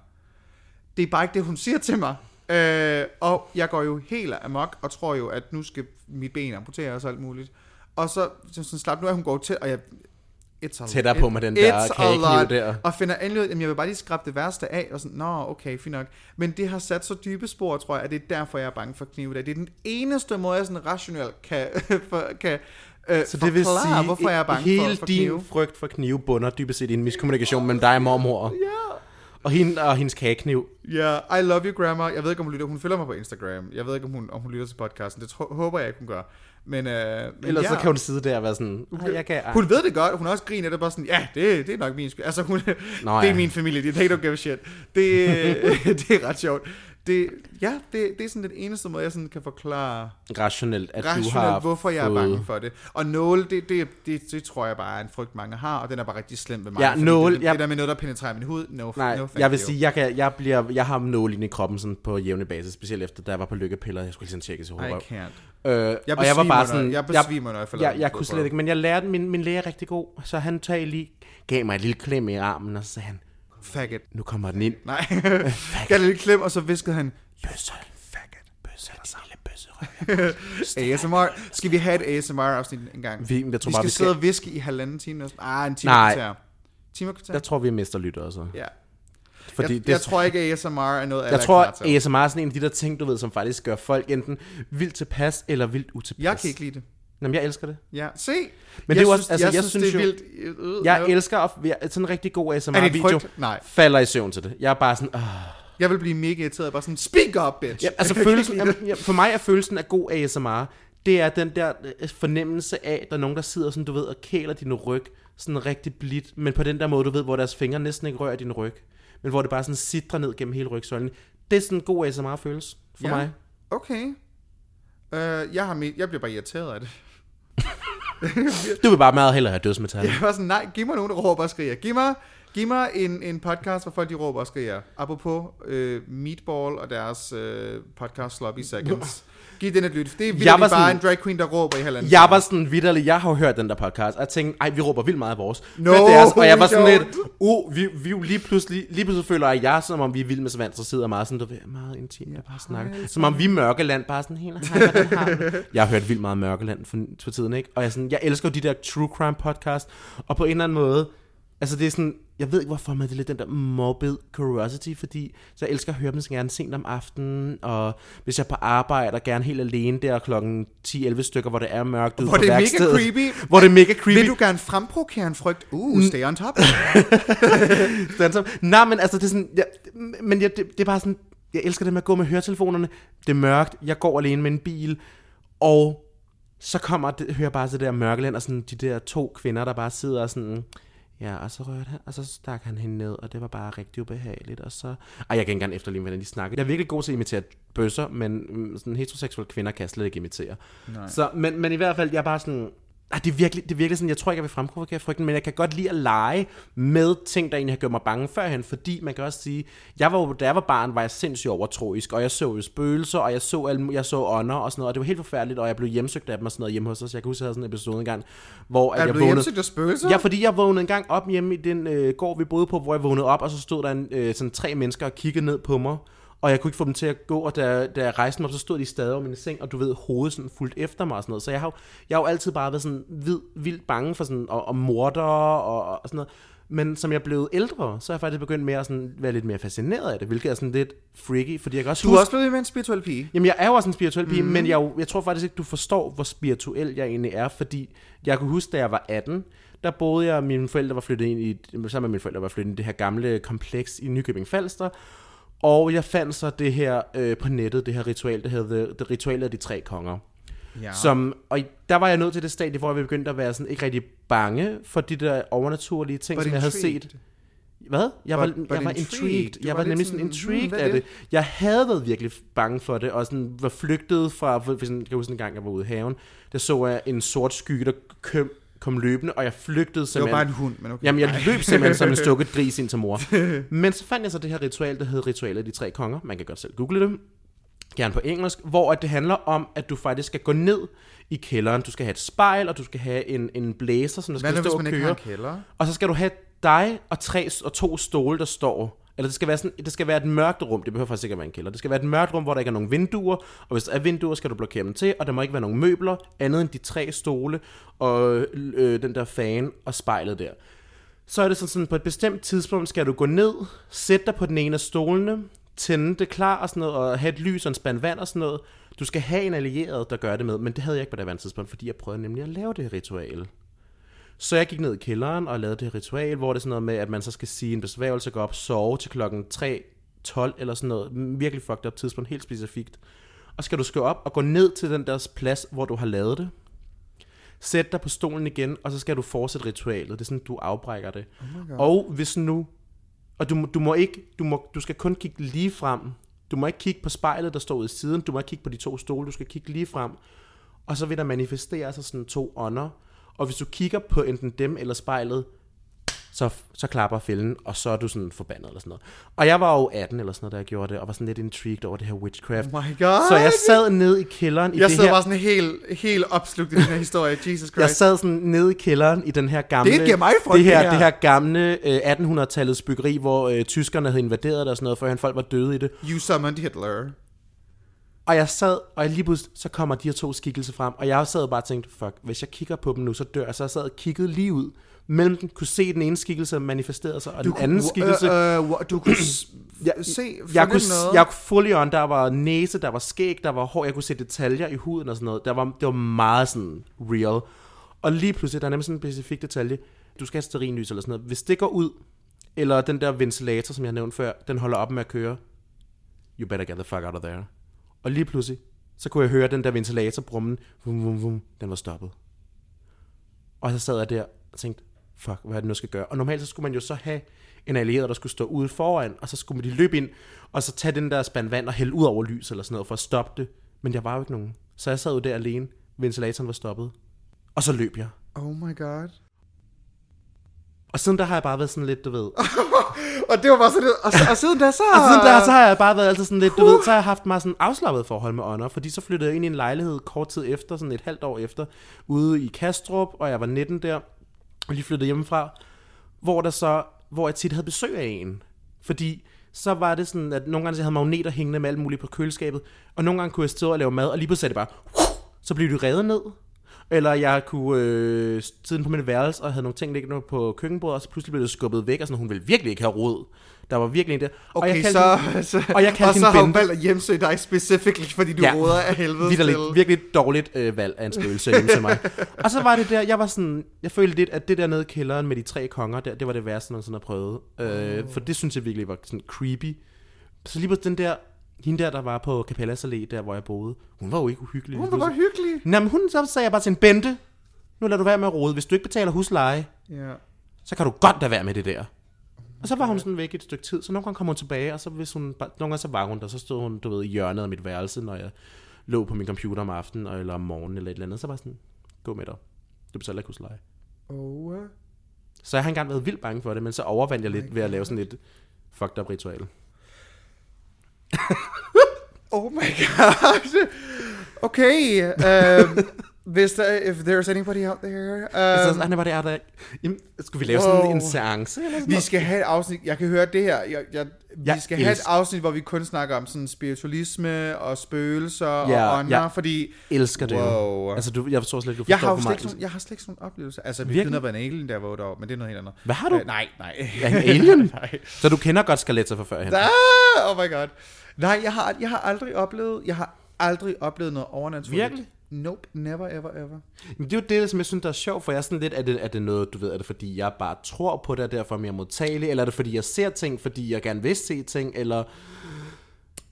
Det er bare ikke det, hun siger til mig. Øh, og jeg går jo helt amok, og tror jo, at nu skal mit ben amputeres og alt muligt. Og så, så sådan, slap nu af, hun går til, og jeg... It's a, Tættere på med den der kagekniv lot. der. Og finder endelig ud, at jeg vil bare lige skrabe det værste af, og sådan, nå, okay, fint nok. Men det har sat så dybe spor, tror jeg, at det er derfor, jeg er bange for knive. Det er den eneste måde, jeg sådan rationelt kan, for, kan øh, Så det vil sige, hvorfor jeg er bange hele for, for din knive. frygt for knive bunder dybest set i en miskommunikation mellem dig og mormor. Ja. Og, hende, og hendes kagekniv. Ja, yeah, I love you, grandma. Jeg ved ikke, om hun lytter. Hun følger mig på Instagram. Jeg ved ikke, om hun, om hun lytter til podcasten. Det tro, håber jeg ikke, hun gør. Men, øh, men Ellers ja. så kan hun sidde der og være sådan, "Ej, jeg kan... Hun ved det godt. Hun også griner. Det er bare sådan, ja, det, det er nok min skyld. Altså, hun, Nå, det er ja. min familie. De, they don't give a shit. Det, det er ret sjovt. Det, ja, det, det er sådan den eneste måde, jeg sådan kan forklare rationelt, at du har rationelt, hvorfor jeg er bange for det. Og nåle, det, det, det, det tror jeg bare er en frygt, mange har, og den er bare rigtig slem ved mig. Ja, nåle, det, jeg- det der med noget, der penetrerer min hud, no, Nej, no jeg vil sige, jeg, kan, jeg, bliver, jeg har nål inde i kroppen sådan på jævne basis, specielt efter, da jeg var på lykkepiller. Jeg skulle lige sådan tjekke sig I håber. can't. Øh, Jeg og jeg var bare sådan, jeg besvimer, når jeg får lavet jeg, jeg kunne slet ikke, men jeg lærte, min, min læge rigtig god, så han tag lige, gav mig et lille klem i armen, og så sagde han, Faggot. nu kommer den ind. Nej. Gav det lidt klem, og så viskede han, Jøssel. faggot. ASMR. Skal vi have et ASMR-afsnit en gang? Vi, jeg tror vi bare, skal vi sidde skal... og viske i halvanden time. næsten. Ah, en time Nej. kvarter. Time kvarter? Jeg tror, vi mister lyttere så. Ja. Fordi jeg, det, jeg tror ikke, ASMR er noget, jeg er tror. ASMR er sådan en af de der ting, du ved, som faktisk gør folk enten vildt tilpas eller vildt utilpas. Jeg kan ikke lide det. Jamen, jeg elsker det. Ja, se. Men jeg det er også- altså, jeg, jeg synes, det er jo- vildt. Øh, Jeg øh, elsker at være sådan en rigtig god ASMR-video. Nej. Falder i søvn til det. Jeg er bare sådan, ah. Jeg vil blive mega irriteret. Bare sådan, speak up, bitch. Ja, altså Jeg følelsen, jamen, ja, for mig er følelsen af god ASMR, det er den der øh, fornemmelse af, at der er nogen, der sidder sådan, du ved, og kæler din ryg, sådan rigtig blidt, men på den der måde, du ved, hvor deres fingre næsten ikke rører din ryg, men hvor det bare sådan sidder ned gennem hele rygsøjlen. Det er sådan en god ASMR-følelse for Ja. mig. Okay. Øh, jeg, har jeg bliver bare irriteret af det. Du vil bare meget hellere have dødsmetal. Jeg var sådan, nej, giv mig nogen, der råber og skriger. Giv mig, giv mig en, en podcast, hvor folk de råber og skriger. Apropos øh, Meatball og deres øh, podcast Sloppy Seconds. Giv den et lyt. Det er virkelig bare sådan- en drag queen, der råber i halvanden. Jeg var sådan vidderlig, jeg har hørt den der podcast, og jeg tænkte, ej, vi råber vildt meget af vores. No, Hvad deres, og jeg var sådan don't. lidt, uh, vi, vi er lige pludselig, lige pludselig føler jeg, jeg, som om vi er vildt med Savant, så sidder meget sådan, du ved, meget intim, jeg bare snakker. Som om vi er Mørkeland, bare sådan helt, hej, har du?" Jeg har hørt vildt meget Mørkeland for, for tiden, ikke? Og jeg, er sådan, jeg elsker jo de der true crime podcast, og på en eller anden måde, altså det er sådan, jeg ved ikke hvorfor, men det er lidt den der morbid curiosity, fordi så jeg elsker at høre dem så gerne sent om aftenen, og hvis jeg er på arbejde og gerne helt alene der klokken 10-11 stykker, hvor det er mørkt ude Hvor på det er mega creepy. Hvor det er mega creepy. Vil du gerne fremprovokere en frygt? Uh, stay on top. Stand up. Nej, men altså, det er sådan, ja, men ja, det, det er bare sådan, jeg elsker det med at gå med høretelefonerne. Det er mørkt, jeg går alene med en bil, og så kommer det, hører jeg bare det der mørkeland, og sådan de der to kvinder, der bare sidder og sådan, ja, og så rørte han, og så stak han hende ned, og det var bare rigtig ubehageligt, og så... Ej, jeg kan ikke engang efterligne, hvordan de snakker. Jeg er virkelig god til at imitere bøsser, men mm, sådan heteroseksuelle kvinder kan jeg slet ikke imitere. Nej. Så, men, men i hvert fald, jeg er bare sådan, Ah, det, er virkelig, det er virkelig sådan, jeg tror ikke, jeg vil fremprovokere frygten, men jeg kan godt lide at lege med ting, der egentlig har gjort mig bange førhen, fordi man kan også sige, jeg var, da jeg var barn, var jeg sindssygt overtroisk, og jeg så jo spøgelser, og jeg så, alle, jeg så ånder og sådan noget, og det var helt forfærdeligt, og jeg blev hjemsøgt af dem og sådan noget hjemme hos os. Jeg kan huske, jeg havde sådan en episode engang, hvor at Er jeg vågnede... hjemsøgt af spøgelser? Ja, fordi jeg vågnede en gang op hjemme i den øh, gård, vi boede på, hvor jeg vågnede op, og så stod der en, øh, sådan tre mennesker og kiggede ned på mig. Og jeg kunne ikke få dem til at gå, og da, da jeg rejste mig op, så stod de stadig over min seng, og du ved, hovedet sådan fuldt efter mig og sådan noget. Så jeg har, jo- jeg har jo altid bare været sådan vid, vildt bange for sådan, og, og morder og, og sådan noget. Men som jeg blevet ældre, så er jeg faktisk begyndt mere at sådan, være lidt mere fascineret af det, hvilket er sådan lidt freaky, fordi jeg kan også Du er huske, også blevet med en spirituel pige. Jamen, jeg er jo også en spirituel pige, mm. men jeg, jo- jeg tror faktisk ikke, du forstår, hvor spirituel jeg egentlig er, fordi jeg kunne huske, da jeg var 18, der boede jeg, mine forældre var flyttet ind i, sammen med mine forældre var flyttet ind i det her gamle kompleks i Nykøbing Falster, og jeg fandt så det her øh, på nettet, det her ritual, det hedder The, Ritual af de tre konger. Ja. Som, og der var jeg nået til det stadie, hvor jeg begyndte at være sådan ikke rigtig bange for de der overnaturlige ting, But som jeg havde intrigued. set. Hvad? Jeg var, But- but jeg var intrigued. intrigued. Jeg var var, nemlig sådan, intrigued hmm, er af det? det. Jeg havde været virkelig bange for det, og sådan var flygtet fra, for, for sådan, jeg kan huske en gang, jeg var ude i haven, der så jeg en sort skygge, der kom, kom løbende, og jeg flygtede det var simpelthen. bare en hund, men okay. Jamen, jeg løb simpelthen som en stukket gris ind til mor. Men så fandt jeg så det her ritual, der hedder Ritualet af de tre konger. Man kan godt selv google det. Gerne på engelsk. Hvor at det handler om, at du faktisk skal gå ned i kælderen. Du skal have et spejl, og du skal have en, en blæser, som der Hvad skal nu, stå hvis man og ikke har køre. en kælder? Og så skal du have dig og, tre, og to stole, der står. Eller det skal, være sådan, det skal være et mørkt rum. Det behøver faktisk ikke at være en kælder. Det skal være et mørkt rum, hvor der ikke er nogen vinduer. Og hvis der er vinduer, skal du blokere dem til. Og der må ikke være nogen møbler, andet end de tre stole og øh, den der fan og spejlet der. Så er det sådan, sådan, på et bestemt tidspunkt skal du gå ned, sætte dig på den ene af stolene, tænde det klar og sådan noget, og have et lys og en spand vand og sådan noget. Du skal have en allieret, der gør det med, men det havde jeg ikke på det andet tidspunkt, fordi jeg prøvede nemlig at lave det ritual. Så jeg gik ned i kælderen og lavede det ritual, hvor det er sådan noget med, at man så skal sige en besværgelse, gå op sove til klokken 3.12 eller sådan noget. Virkelig fucked up tidspunkt, helt specifikt. Og skal du skal op og gå ned til den der plads, hvor du har lavet det. Sæt dig på stolen igen, og så skal du fortsætte ritualet. Det er sådan, du afbrækker det. Oh og hvis nu... Og du, du må ikke... Du, må, du skal kun kigge lige frem. Du må ikke kigge på spejlet, der står ude i siden. Du må ikke kigge på de to stole. Du skal kigge lige frem. Og så vil der manifestere sig sådan to ånder. Og hvis du kigger på enten dem eller spejlet, så, så klapper fælden, og så er du sådan forbandet eller sådan noget. Og jeg var jo 18 eller sådan noget, da jeg gjorde det, og var sådan lidt intrigued over det her witchcraft. Oh my god. så jeg sad ned i kælderen i Jeg det her... bare sådan helt, helt opslugt i den her historie. Jesus Christ. Jeg sad sådan nede i kælderen i den her gamle... Det giver mig frygt, det her, det her. det her gamle øh, 1800-tallets byggeri, hvor øh, tyskerne havde invaderet det og sådan noget, før folk var døde i det. You summoned Hitler. Og jeg sad, og jeg lige pludselig, så kommer de her to skikkelser frem, og jeg sad bare og tænkte, fuck, hvis jeg kigger på dem nu, så dør jeg. Så jeg sad og kiggede lige ud mellem dem, kunne se den ene skikkelse manifestere sig, og den anden skikkelse... Øh, øh, du kunne Jeg- se, jeg kunne, noget. jeg kunne fully on, der var næse, der var skæg, der var hår, jeg kunne se detaljer i huden og sådan noget. Der var, det var meget sådan real. Og lige pludselig, der er nemlig sådan en specifik detalje. Du skal have stearinlys eller sådan noget. Hvis det går ud, eller den der ventilator, som jeg nævnte før, den holder op med at køre, you better get the fuck out of there. Og lige pludselig, så kunne jeg høre den der ventilatorbrummen, vum, vum, vum, den var stoppet. Og så sad jeg der og tænkte, fuck, hvad er det nu jeg skal gøre? Og normalt så skulle man jo så have en allieret, der skulle stå ude foran, og så skulle de løbe ind, og så tage den der spand vand og hælde ud over lys eller sådan noget, for at stoppe det. Men jeg var jo ikke nogen. Så jeg sad jo der alene, ventilatoren var stoppet. Og så løb jeg. Oh my god. Og siden der har jeg bare været sådan lidt, du ved. Og det var bare sådan, og, og siden da så... Og siden der, så har jeg bare været altid sådan lidt, du ved, så har jeg haft meget sådan afslappet forhold med ånder, fordi så flyttede jeg ind i en lejlighed kort tid efter, sådan et halvt år efter, ude i Kastrup, og jeg var 19 der, og lige flyttede hjemmefra, hvor der så, hvor jeg tit havde besøg af en. Fordi så var det sådan, at nogle gange så havde jeg magneter hængende med alt muligt på køleskabet, og nogle gange kunne jeg stå og lave mad, og lige pludselig det bare, så blev de revet ned. Eller jeg kunne øh, sidde på mit værelse og havde nogle ting liggende på køkkenbordet, og så pludselig blev det skubbet væk, og sådan, hun ville virkelig ikke have råd. Der var virkelig en der. og Okay, jeg kaldte så, hende- så, og jeg og så har hun valgt at hjemsøge dig specifikt, fordi du Ja. råder af helvede til. virkelig dårligt øh, valg af en spøgelse hjemme til mig. Og så var det der, jeg var sådan, jeg følte lidt, at det der nede i kælderen med de tre konger der, det var det værste, jeg nogensinde har prøvet. Øh, for det synes jeg virkelig var sådan creepy. Så lige på den der, hende der, der var på Capellas Allé, der hvor jeg boede, hun var jo ikke uhyggelig. Hun var bare hyggelig. Nå, men hun, så sagde jeg bare til en Bente, nu lader du være med at rode. Hvis du ikke betaler husleje, Ja. så kan du godt lade være med det der. Og så var hun sådan væk et stykke tid, så nogle gange kom hun tilbage, og så hvis hun, bare- nogle gange så var hun der, så stod hun, du ved, i hjørnet af mit værelse, når jeg lå på min computer om aftenen, eller om morgenen, eller et eller andet, så var sådan, gå med dig. Du betaler ikke husleje. Oh. Så jeg har engang været vildt bange for det, men så overvandt jeg lidt ved at lave sådan et fucked up ritual. oh my god. Okay. Um, der, if there's anybody out there. Um, um, var det er der, Jamen, skulle vi lave sådan Wow. en seance? Eller sådan vi skal have et afsnit, jeg kan høre det her, jeg, jeg, vi Jeg skal have et elsker- afsnit, hvor vi kun snakker om sådan spiritualisme og spøgelser Ja, og ånder, ja. fordi elsker det Wow. jo. Altså, du, jeg forstår slet ikke, du jeg forstår har, jo for slet ikke sådan, jeg har slet ikke sådan nogle oplevelser. Altså, vi Virkelig? kender en alien, der var 8 år, men det er noget helt andet. Hvad har du? Øh, nej, nej. Er en alien? nej. Så du kender godt skeletter fra førhen? Ah, oh my god. Nej, jeg har, jeg har aldrig oplevet, jeg har aldrig oplevet noget overnaturligt. Virkelig? Nope, never, ever, ever. Men det er jo det, som jeg synes, der er sjovt, for jeg er sådan lidt, er det, er det noget, du ved, er det fordi, jeg bare tror på det, og derfor er mere modtagelig, eller er det fordi, jeg ser ting, fordi jeg gerne vil se ting, eller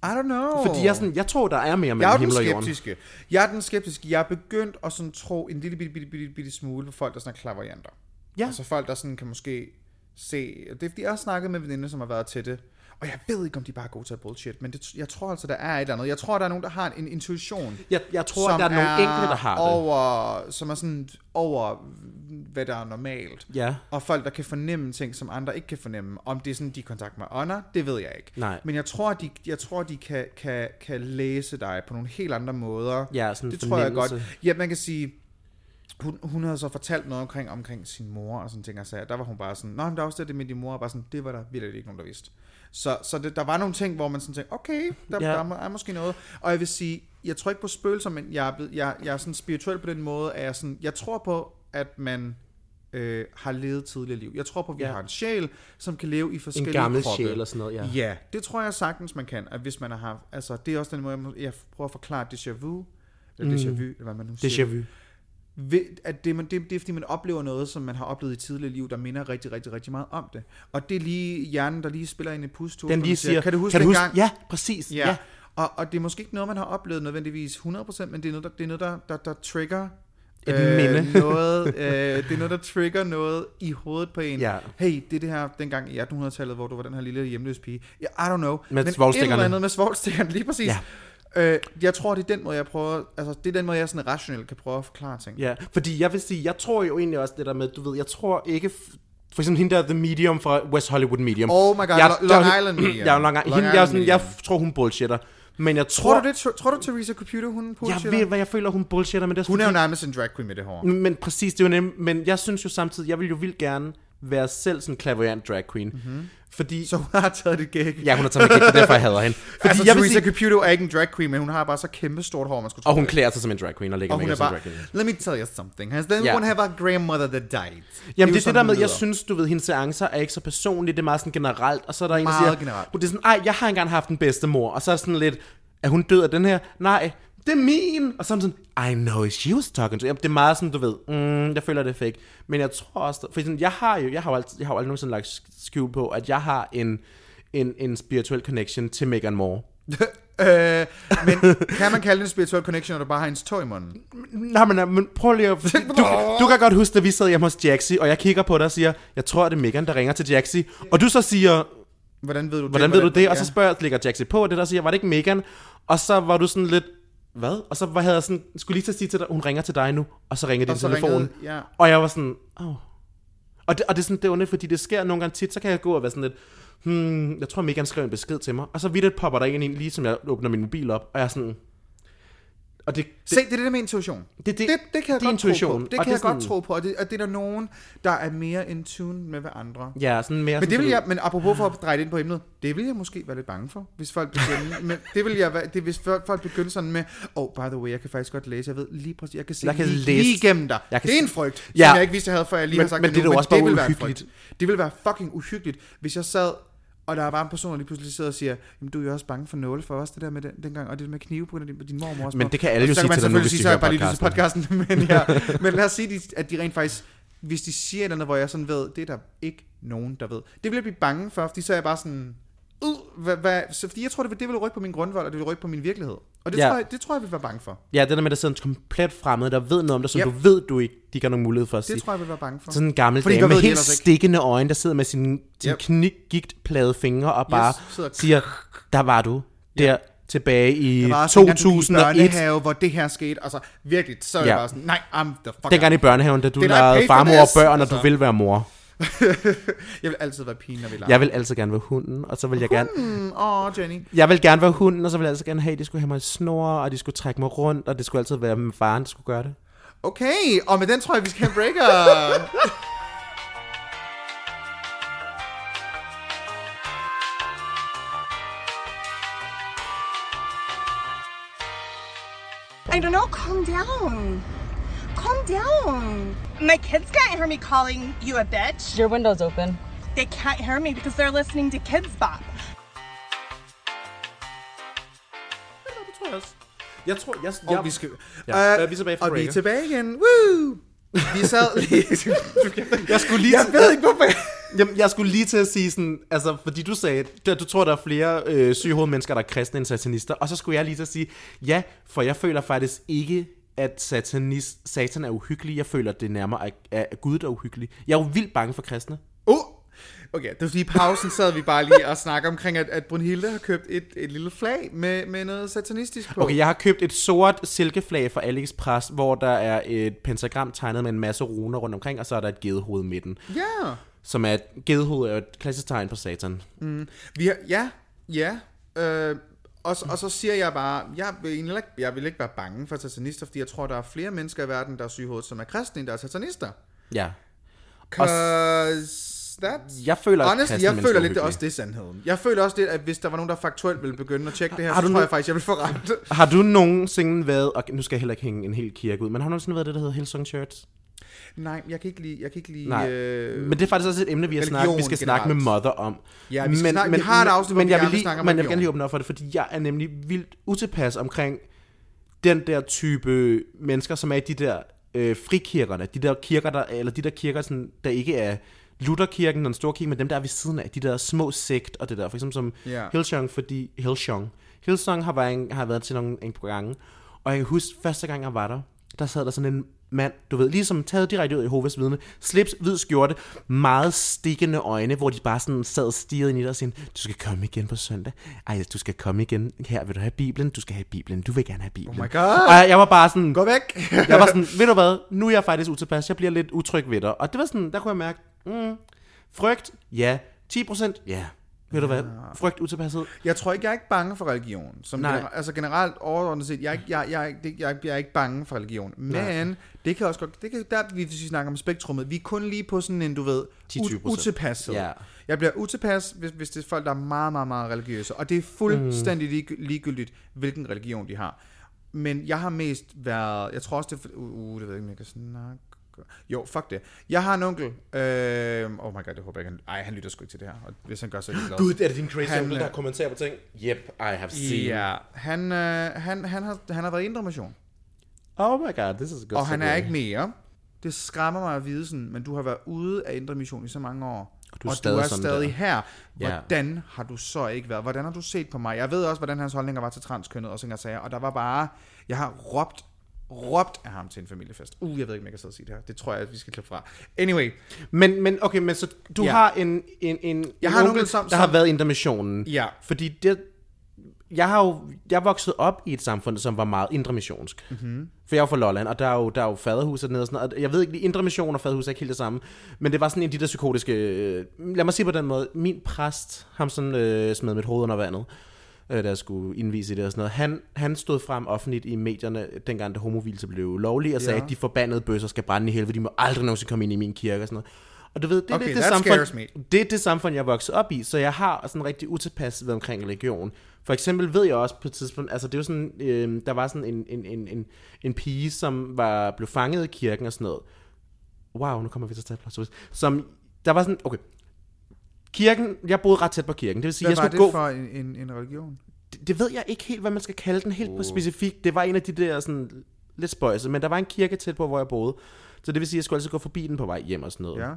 I don't know. fordi jeg, er sådan, jeg tror, der er mere jeg er mellem jo den himmel og jorden. skeptiske. Jeg er den skeptiske. Jeg er begyndt at sådan tro en lille bitte, bitte, bitte, bitte smule på folk, der sådan er klaverjanter. Ja. Altså folk, der sådan kan måske se... Det er fordi, jeg har snakket med veninder, som har været til det. Og jeg ved ikke, om de bare er gode til at bullshit, men det, jeg tror altså, der er et eller andet. Jeg tror, der er nogen, der har en intuition. Jeg, jeg tror, der er nogle enkelte, der har det. over, Som er sådan over, hvad der er normalt. Ja, Og folk, der kan fornemme ting, som andre ikke kan fornemme. Om det er sådan, de er kontakt med ånder, det ved jeg ikke. Nej. Men jeg tror, de, jeg tror, de kan, kan, kan læse dig på nogle helt andre måder. ja sådan det tror jeg godt. Ja, man kan sige, hun, hun havde så fortalt noget omkring, omkring sin mor og sådan ting, og sagde, der var hun bare sådan, Nå, men der er også det med din mor, og bare sådan, det var der virkelig ikke nogen, der vidste. Så, så det, der var nogle ting, hvor man sådan tænkte, okay, der, Ja. der er, måske noget. Og jeg vil sige, jeg tror ikke på spøgelser, men jeg er, jeg, jeg er sådan spirituel på den måde, at jeg, sådan, jeg tror på, at man øh, har levet tidligere liv. Jeg tror på, at vi Ja. har en sjæl, som kan leve i En forskellige gammel kroppe. sjæl og sådan noget, ja. Ja, det tror jeg sagtens, man kan. At hvis man har altså det er også den måde, jeg, prøver at forklare déjà vu, eller Mm. déjà vu, eller hvad man nu Déjà siger. vu. At det, man, det, det er fordi, man oplever noget, som man har oplevet i tidligere liv, der minder rigtig, rigtig, rigtig meget om det. Og det er lige hjernen, der lige spiller ind i pustur. Den lige siger, kan du huske kan du huske? dengang? Ja, præcis. Ja. Ja. Og, og det er måske ikke noget, man har oplevet nødvendigvis 100%, men det er noget, der, det er noget, der, der, der trigger Et minde. noget, øh, det er noget, der trigger noget i hovedet på en. Ja. Hey, det er det her dengang i 1800-tallet, hvor du var den her lille hjemløse pige. Ja, I don't know. Med men. Et eller andet med svovlstikkerne, lige præcis. Ja. Øh, jeg tror, det er den måde, jeg prøver, altså det er den måde, jeg sådan rationelt kan prøve at forklare ting. Ja, fordi jeg vil sige, jeg tror jo egentlig også det der med, du ved, jeg tror ikke, for eksempel hende der, The Medium fra West Hollywood Medium. Oh my god, jeg, Lo- Long Island Medium. Ja, Long. Long Hende, jeg, Island sådan, jeg tror, hun bullshitter. Men jeg Tror tror, du det? Tror, du, Teresa Computer, hun jeg bullshitter? ved, hvad jeg føler, hun bullshitter, men det er Hun er jo nærmest en drag queen med det hår. Men præcis, det er jo nemt. Men jeg synes jo samtidig, jeg vil jo vildt gerne, være selv sådan en clairvoyant drag queen. Mm-hmm. Fordi... Så hun har taget det gæk. Ja, hun har taget det er derfor jeg hader hende. Fordi altså, jeg Teresa sige, Caputo er ikke en drag queen, men hun har bare så kæmpe stort hår, man skulle tro. og hun det. klæder sig som en drag queen og lægger og hun er som bare, drag queen. let me tell you something. Has then one have a grandmother that died. Jamen det er det sådan, der med, jeg synes, du ved, hendes seancer er ikke så personlige, det er meget sådan generelt, og så er der en, der siger, generelt. det er sådan, ej, jeg har engang haft en bedstemor, og så er sådan lidt, er hun død af den her? Nej, det er min! Og så er sådan, I know she was talking to. Jamen, det er meget sådan, du ved, mm, jeg føler, det er fake. Men jeg tror også, for sådan, jeg har jo, jeg har jo altid, jeg har jo aldrig nogensinde lagt skjul på, at jeg har en, en, en spirituel connection til Meghan Moore. øh, men kan man kalde det en spiritual connection, når du bare har hendes tøj i munden? Nej, men, men prøv lige at... Du, du kan godt huske, da vi sad hjemme hos Jaxi, og jeg kigger på dig og siger, jeg tror, det er Megan, der ringer til Jaxi. Og du så siger, Hvordan ved du hvordan det? ved du det? Og så ja. spørger jeg, lægger Jaxi på, og det der siger, var det ikke Megan? Og så var du sådan lidt, hvad? Og så var jeg sådan, skulle lige til at sige til dig, hun ringer til dig nu, og så ringer din telefon. ringede- ja. Og jeg var sådan, åh. Oh. Og det, og det er sådan, det er ondt, fordi det sker nogle gange tit, så kan jeg gå og være sådan lidt, hmm, jeg tror Megan skrev en besked til mig, og så vidt popper der en ind, lige som jeg åbner min mobil op, og jeg er sådan, og det, Se, det er det der med intuition. Det- det- det, det kan jeg det godt tro intuition, på. Det og kan det jeg er godt sådan- tro på, og det, og det er der nogen, der er mere in tune med hvad andre. ja, sådan mere Men sådan, det vil jeg, men apropos for at dreje det ind på emnet, det vil jeg måske være lidt bange for, hvis folk begynder, men det vil jeg være, det, hvis folk begynder sådan med, oh, by the way, jeg kan faktisk godt læse, jeg ved lige præcis, jeg kan se Jeg kan lige, læse- lige igennem dig. Jeg kan det er en frygt, Ja. som jeg ikke vidste, jeg havde, før jeg lige Men- har sagt men det nu, da også bare vil være frygt. Det vil være fucking uhyggeligt, hvis jeg sad, og der er bare en person, der lige pludselig sidder og siger, jamen du er jo også bange for nåle for os, det der med den, dengang, og det med knive på grund af din, din mormor. Men på." det kan alle jo sige til dig nu, hvis de sige, så jeg hører bare lige lyttet til podcasten. men, ja, men lad os sige, de- at de rent faktisk, hvis de siger et eller andet, hvor jeg sådan ved, det er der ikke nogen, der ved. Det vil jeg blive bange for, fordi så er jeg bare sådan, uh, hvad, hvad, så fordi jeg tror, det vil, det vil rykke på min grundvold, og det vil rykke på min virkelighed. Og det, Ja. tror, jeg, det tror jeg, jeg vil være bange for. Ja, det der med, at der sidder en komplet fremmed, der ved noget om dig, som Yep. du ved, du ikke, de har nogen mulighed for at Det sige. tror jeg, jeg vil være bange for. Sådan en gammel Fordi dame med helt stikkende øjne, der sidder med sin, sin Yep. yep. knigtplade fingre og bare sidder- siger, der var du, der tilbage i Jeg var også dengang, du gik i 2001. børnehave, hvor det her skete. Altså, virkelig, så er jeg Ja. bare sådan, nej, I'm the fuck Dengang i børnehaven, da du lavede farmor og børn, og Altså. du vil være mor. Jeg vil altid være pigen, når vi leger. Jeg vil altid gerne være hunden, og så vil jeg gerne... Åh, Jenny. Jeg vil gerne være hunden, og så vil jeg altid gerne have, at de skulle have mig i snor, og de skulle trække mig rundt, og det skulle altid være min faren, der skulle gøre det. Okay, og med den tror jeg, vi skal have breaker. I don't know. Calm down. Calm down. My kids can't hear me calling you a bitch. Your window's open. They can't hear me because they're listening to Kids Bop. Det tror jeg også. Jeg tror, jeg... Og vi skal... Ja, øh, vi er tilbage fra Og vi er tilbage igen. Woo! Vi sad lige... Jeg skulle lige... jeg ved ikke, hvorfor... Jamen, jeg skulle lige til at sige sådan, altså, fordi du sagde, at du tror, der er flere øh, sygehovedmennesker, der er kristne end satanister, og så skulle jeg lige til at sige, ja, for jeg føler faktisk ikke, at satanist, satan er uhyggelig. Jeg føler, at det nærmere er, er, Gud, der er uhyggelig. Jeg er jo vildt bange for kristne. Uh! Okay, det var fordi i pausen sad vi bare lige og snakkede omkring, at, at Brunhilde har købt et, et lille flag med, med noget satanistisk på. Okay, jeg har købt et sort silkeflag fra AliExpress, hvor der er et pentagram tegnet med en masse runer rundt omkring, og så er der et gedehoved midten. Ja. Som er et gedehoved er et klassisk tegn på satan. Vi har, ja, ja. Øh, og, så- og så siger jeg bare, jeg vil, ikke, jeg vil ikke være bange for satanister, fordi jeg tror, der er flere mennesker i verden, der er sygehovedet, som er kristne, end der er satanister. Ja. Cause that's... Jeg føler, Honestly, jeg føler er lidt, det også det er sandheden. Jeg føler også det, at hvis der var nogen, der faktuelt ville begynde at tjekke det her, Har så du tror jeg faktisk, jeg vil få ret. Har du nogensinde været, og nu skal jeg heller ikke hænge en hel kirke ud, men har du nogensinde været det, der hedder Hillsong Church? Nej, jeg kan ikke lide... Jeg kan ikke lide Nej, øh, men det er faktisk også et emne, vi, har snakket, vi skal snakke med generelt. Mother om. Ja, vi skal snakke- vi har et afsnit, hvor men vi jeg gerne vil lige, men jeg vil gerne lige åbne op for det, fordi jeg er nemlig vildt utilpas omkring den der type mennesker, som er i de der øh, frikirkerne, de der kirker, der, eller de der kirker, sådan, der ikke er Lutherkirken, den store kirke, men dem der er ved siden af, de der små sekt og det der, for eksempel som Ja. Hillsong, fordi Hillsong, Hillsong har været, har været til nogle en par gange, og jeg kan huske, første gang jeg var der, der sad der sådan en mand, du ved, ligesom taget direkte ud i Jehovas vidne, slips, hvid skjorte, meget stikkende øjne, hvor de bare sådan sad og stirrede ind i dig og sagde, du skal komme igen på søndag. Ej, du skal komme igen. Her vil du have Bibelen, du skal have Bibelen, du vil gerne have Bibelen. Oh my God. Og jeg, var bare sådan, Gå væk! jeg var sådan, ved du hvad, nu er jeg faktisk utilpas, jeg bliver lidt utryg ved dig. Og det var sådan, der kunne jeg mærke, mm, frygt, ja, 10%, ja, Ved du hvad? Frygt, utilpasset. Jeg tror ikke, jeg er ikke bange for religion. Som Nej. gener- altså generelt overordnet set, jeg er, ikke, jeg, jeg, det- jeg, jeg er ikke bange for religion. Men Nej. det kan også godt, det kan, der, hvis vi snakker om spektrummet, vi er kun lige på sådan en, du ved, 10-20%. u- utilpasset. Ja. Jeg bliver utilpas, hvis, hvis det er folk, der er meget, meget, meget religiøse. Og det er fuldstændig lig, ligegyldigt, hvilken religion de har. Men jeg har mest været, jeg tror også, det uh, uh, det ved jeg ikke, om jeg kan snakke. Jo, fuck det. Jeg har en onkel. Øh, oh my god, det håber jeg ikke. han- Ej, han lytter sgu ikke til det her. Og hvis han gør, så er glad. Gud, er det din crazy Han, onkel, der øh, kommenterer på ting? Yep, I have seen. Ja, han, øh, han, han, har, han har været i indre mission. Oh my god, this is a good Og han er ikke mere. Det skræmmer mig at vide sådan, men du har været ude af indre mission i så mange år. Og du er og stadig du er stadig der. her. Hvordan har du så ikke været? Hvordan har du set på mig? Jeg ved også, hvordan hans holdninger var til transkønnet og sådan og sager. Og der var bare... Jeg har råbt råbt af ham til en familiefest. Uh, jeg ved ikke, om jeg kan sidde og sige det her. Det tror jeg, at vi skal klippe fra. Anyway, Men, men okay, men så du Ja. har en, en, en, Jeg har en onkel, som- der har været intermissionen. Ja. Fordi det, jeg har jo, jeg vokset op i et samfund, som var meget indremissionsk. Mhm. Mm-hmm. For jeg er fra Lolland, og der er jo, der er jo faderhus og og sådan noget. Og Jeg ved ikke, indre mission og faderhus er ikke helt det samme. Men det var sådan en af de der psykotiske... øh, Lad mig sige på den måde. Min præst, ham sådan øh, smed mit hoved under vandet, øh, jeg skulle indvise det og sådan noget. Han, han stod frem offentligt i medierne, dengang da homovilse blev lovlige, og sagde, Ja. at de forbandede bøsser skal brænde i helvede. De må aldrig nogensinde komme ind i min kirke og sådan noget. Og du ved, det, er Okay, det, det, samfund, det er det samfund, jeg vokset op i, så jeg har sådan rigtig utilpas ved omkring religion. For eksempel ved jeg også på et tidspunkt, altså det jo sådan, øh, der var sådan en, en, en, en, en pige, som var blev fanget i kirken og sådan noget. Wow, nu kommer vi til at tage plads. Som, der var sådan, okay, kirken, jeg boede ret tæt på kirken, det vil sige, hvad jeg var skulle det gå, for en, en, en religion? det, det ved jeg ikke helt, hvad man skal kalde den helt uh. specifikt. Det var en af de der sådan lidt spøjse, men der var en kirke tæt på, hvor jeg boede. Så det vil sige, at jeg skulle altid gå forbi den på vej hjem og sådan noget. Ja.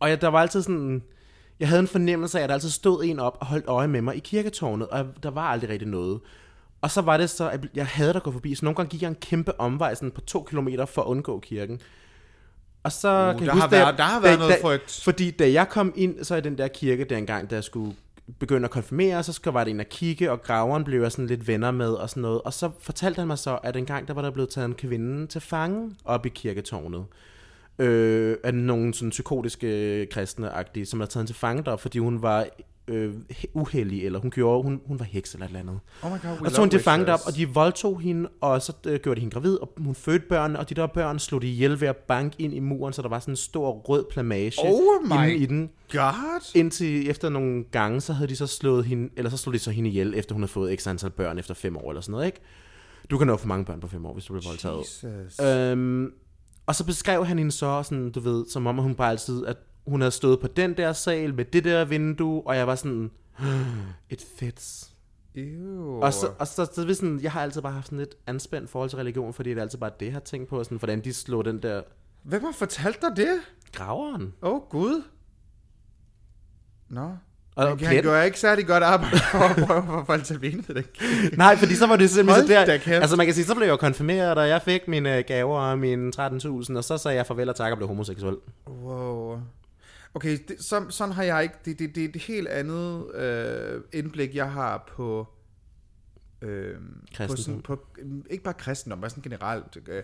Og jeg, der var altid sådan... Jeg havde en fornemmelse af, at der altid stod en op og holdt øje med mig i kirketårnet, og der var aldrig rigtig noget. Og så var det så, at jeg havde at gå forbi, så nogle gange gik jeg en kæmpe omvej sådan på to kilometer for at undgå kirken. Og så Uh, kan der jeg har da jeg- været- der har været da, noget da, frygt. Fordi da jeg kom ind så i den der kirke dengang, da jeg skulle begynde at konfirmere, så var det en at kigge, og graveren blev jeg sådan lidt venner med og sådan noget. Og så fortalte han mig så, at en gang der var der blevet taget en kvinde til fange op i kirketårnet. Øh, af nogle sådan psykotiske kristne som havde taget hende til fange der, fordi hun var øh, he- uheldig, eller hun gjorde, hun, hun var heks eller et eller andet. Oh my god, Og så hun det fanget op, og de voldtog hende, og så øh, gjorde de hende gravid, og hun fødte børn, og de der børn slog de ihjel ved at banke ind i muren, så der var sådan en stor rød plamage Oh my i den. God. Indtil efter nogle gange, så havde de så slået hende, eller så slog de så hende ihjel, efter hun havde fået ekstra antal børn efter fem år, eller sådan noget, ikke? Du kan nå for mange børn på fem år, hvis du bliver voldtaget. Øhm, og så beskrev han hende så sådan, du ved, som om hun bare altid, at hun havde stået på den der sal med det der vindue, og jeg var sådan, it fits. Ew. Og så, og så, så, så sådan, jeg har altid bare haft sådan lidt anspændt forhold til religion, fordi det er altid bare det, jeg har tænkt på, sådan, hvordan de slog den der Hvem har fortalt dig det? graveren. Åh, oh, Gud. Nå. Og Han, han gør ikke særlig godt arbejde for at prøve at folde til den. Nej, fordi så var det simpelthen Hold så der, altså man kan sige, så blev jeg konfirmeret, og jeg fik mine gaver og mine 13.000, og så sagde jeg farvel og tak og blev homoseksuel. Wow. Okay, det, så, sådan har jeg ikke... Det, det, det er et helt andet øh, indblik, jeg har på... Øh, på sådan, på, ikke bare kristendom, men sådan generelt. Øh,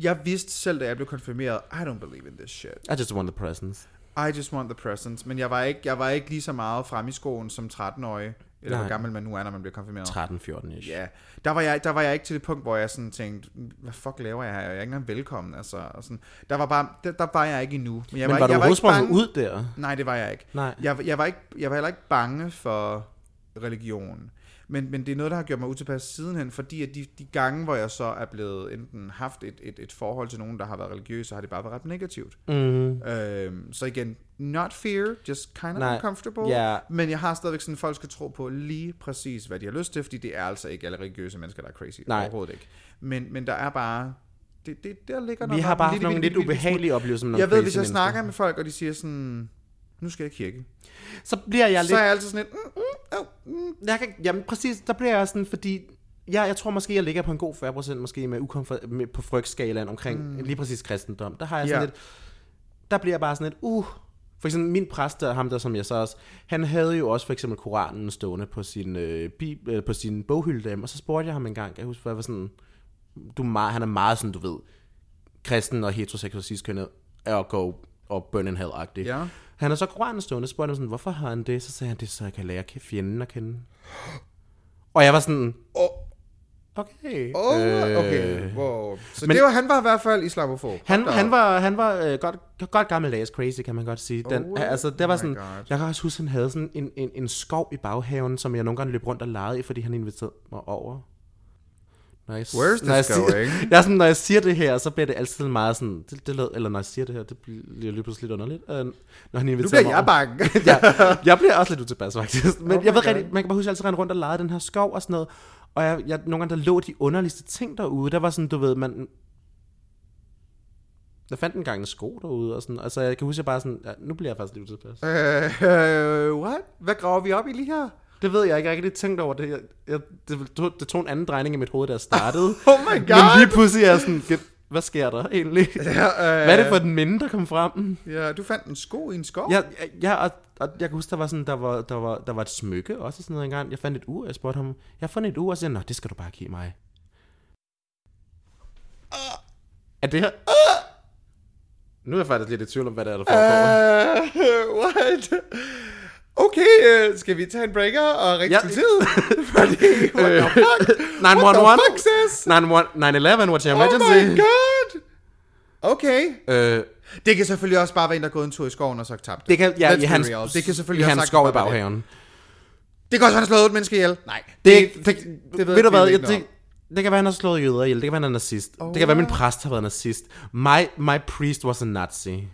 jeg vidste selv, da jeg blev konfirmeret, I don't believe in this shit. I just want the presents. I just want the presents. Men jeg var ikke, jeg var ikke lige så meget frem i skoen som 13-årig. Eller Nej. hvor gammel man nu er, når man bliver konfirmeret. 13-14 ish. Ja, der var, jeg, der var jeg ikke til det punkt, hvor jeg sådan tænkte, hvad fuck laver jeg her? Jeg er ikke engang velkommen. Altså, og sådan. Der, var bare, der, der var jeg ikke endnu. Men, jeg Men var, du jeg overhovedet ikke sprunget bange- ud der? Nej, det var jeg ikke. Nej. Jeg, jeg, var ikke, jeg var heller ikke bange for religion. Men, men det er noget, der har gjort mig utilpas sidenhen, fordi at de, de gange, hvor jeg så er blevet enten haft et, et, et forhold til nogen, der har været religiøse, så har det bare været ret negativt. Mm. Øhm, så igen, not fear, just kind of Nej, uncomfortable. ja. Men jeg har stadigvæk sådan, at folk skal tro på lige præcis, hvad de har lyst til, fordi det er altså ikke alle religiøse mennesker, der er crazy. Nej. Overhovedet ikke. Men, men der er bare... Det, det, der ligger Vi har bare haft nogle lidt ubehagelige oplevelser Jeg ved, hvis jeg mennesker. snakker med folk, og de siger sådan, nu skal jeg i kirke, Så bliver jeg lidt... så er jeg altid sådan lidt, mm, mm, mm. Jeg kan, jamen præcis, der bliver jeg sådan, fordi ja, jeg tror måske, jeg ligger på en god 40% måske med, ukomfort, med på frygtskalaen omkring mm. lige præcis kristendom. Der har jeg sådan Ja. lidt, der bliver jeg bare sådan lidt, uh, for eksempel min præst, der, ham der som jeg så også, han havde jo også for eksempel Koranen stående på sin, øh, bib, øh, på sin boghylde derhjemme, og så spurgte jeg ham en gang, jeg husker, jeg var sådan, du er meget, han er meget sådan, du ved, kristen og heteroseksuel cis-kønnet, er at go og burn in hell-agtig. Ja. Han er så grøn stående, og spurgte han sådan, hvorfor har han det? Så sagde han, det er så jeg kan lære fjenden at kende. Og jeg var sådan, Åh, okay. oh, okay. Wow. Så men, det var, han var i hvert fald islamofob. Han, han var, han var øh, godt, godt gammeldags crazy, kan man godt sige. Den, Oh altså, der var sådan, God. jeg kan også huske, han havde sådan en, en, en skov i baghaven, som jeg nogle gange løb rundt og legede i, fordi han inviterede mig over. Når jeg, Where's this når jeg going? Siger, jeg er sådan, når jeg siger det her, så bliver det altid meget sådan, det, det lød, eller når jeg siger det her, det bliver lige pludselig lidt underligt. Øh, når han Nu inviterer bliver mig jeg bange. ja, jeg bliver også lidt utilpas faktisk. Men Oh jeg ved rigtig, man kan bare huske, at jeg altid rendte rundt og legede den her skov og sådan noget. Og jeg, jeg, nogle gange, der lå de underligste ting derude. Der var sådan, du ved, man... Jeg fandt engang en sko derude, og sådan, altså jeg kan huske, at jeg bare sådan, ja, nu bliver jeg faktisk lidt utilpas. Øh, what? Hvad graver vi op i lige her? Det ved jeg ikke, jeg har ikke rigtig tænkt over det. Jeg, jeg, det, tog, det tog en anden drejning i mit hoved, da jeg startede. Oh my Men god! lige pludselig er jeg sådan, "Get- hvad sker der egentlig? Ja, øh, Hvad er det for den minde, der kom frem? Ja, du fandt en sko i en skov? Ja, ja og, og, jeg kan huske, der var, sådan, der, var, der, var, der var et smykke også sådan noget engang. Jeg fandt et ur, jeg spurgte ham, jeg har fundet et ur, og så siger Nå, det skal du bare give mig. Er det her... Nu er jeg faktisk lidt i tvivl om, hvad der er, der foregår. Uh, what? Okay, uh, skal vi tage en breaker og ringe Ja. ja. politiet? Fordi, what the fuck? 911? What the fuck, sis? 911, what's your Oh emergency? my god! Okay. Øh, Det kan selvfølgelig også bare være en, der er gået en tur i skoven og så tabt det kan, ja, Let's i hans. Det kan selvfølgelig i også hans skov i være det. baghaven. Det kan også være, han har slået et menneske ihjel. Nej. Det, det, det, det det ved ved du hvad, jeg, det, det kan være, han har slået jøder ihjel. Det kan være, han er nazist. Oh, det kan være, min præst har været nazist. My, my priest was a Nazi.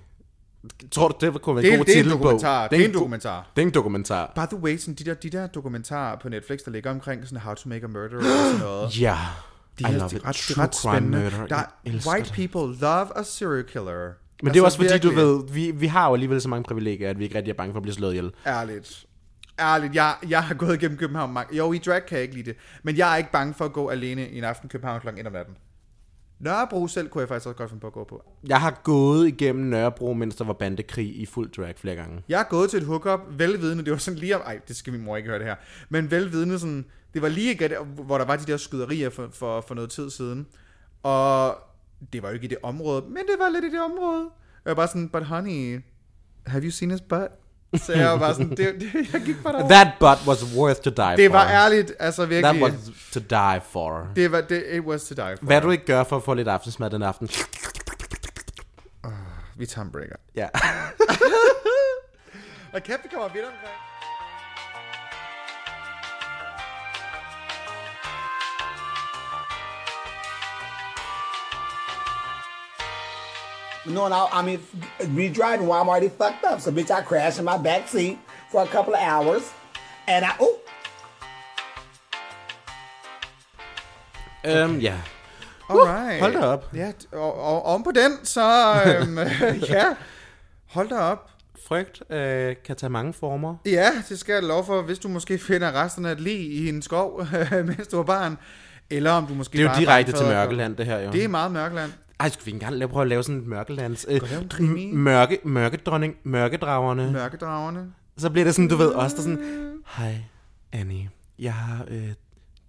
Tror du, det kunne være Det, en er- god det er titel på? dokumentar. Det er en dokumentar. Det er en dokumentar. By the way, sådan de der, de der dokumentarer på Netflix, der ligger omkring sådan How to Make a Murderer og sådan noget. Ja. Er, love de it. er ret, er True ret crime spændende. murder. Der, elsker white det. people love a serial killer. Men det er også fordi, du virkelig. ved, vi, vi har jo alligevel så mange privilegier, at vi ikke rigtig er bange for at blive slået ihjel. Ærligt. Ærligt, jeg, jeg har gået igennem København mange... Jo, i drag kan jeg ikke lide det. Men jeg er ikke bange for at gå alene i en aften i København kl. 1 om natten. Nørrebro selv kunne jeg faktisk også godt finde på at gå på. Jeg har gået igennem Nørrebro, mens der var bandekrig i fuld drag flere gange. Jeg er gået til et hookup, velvidende, det var sådan lige om... Ej, det skal min mor ikke høre det her. Men velvidende sådan... Det var lige ikke, hvor der var de der skyderier for, for, for noget tid siden. Og det var jo ikke i det område, men det var lidt i det område. Jeg var bare sådan, but honey, have you seen his butt? Så jeg var bare sådan, det, det, jeg gik bare derover. That butt was worth to die Det for. var ærligt, altså That virkelig. was to die for. Det var, det, it was to die for. Hvad du ikke gør for at få lidt aftensmad den aften? Vi tager en breaker. Ja. Og kæft, vi kommer vidt omkring. No, and I, I mean, me driving while I'm already fucked up. So, bitch, I crashed in my back seat for a couple of hours. And I, oh, Øhm, ja. Alright. hold da op. Ja, og, og oven på den, så... Øhm, ja, hold da op. Frygt øh, kan tage mange former. Ja, det skal jeg lov for, hvis du måske finder resten af et lig i en skov, mens du var barn. Eller om du måske Det er jo direkte til Mørkeland, det her jo. Det er meget mørkeland. Ej, skal vi ikke engang lave, prøve at lave sådan et mørkelands... Øh, m- mørke, mørkedronning, mørkedragerne. Mørkedragerne. Så bliver det sådan, du ved, også der sådan... Hej, Annie. Jeg har øh,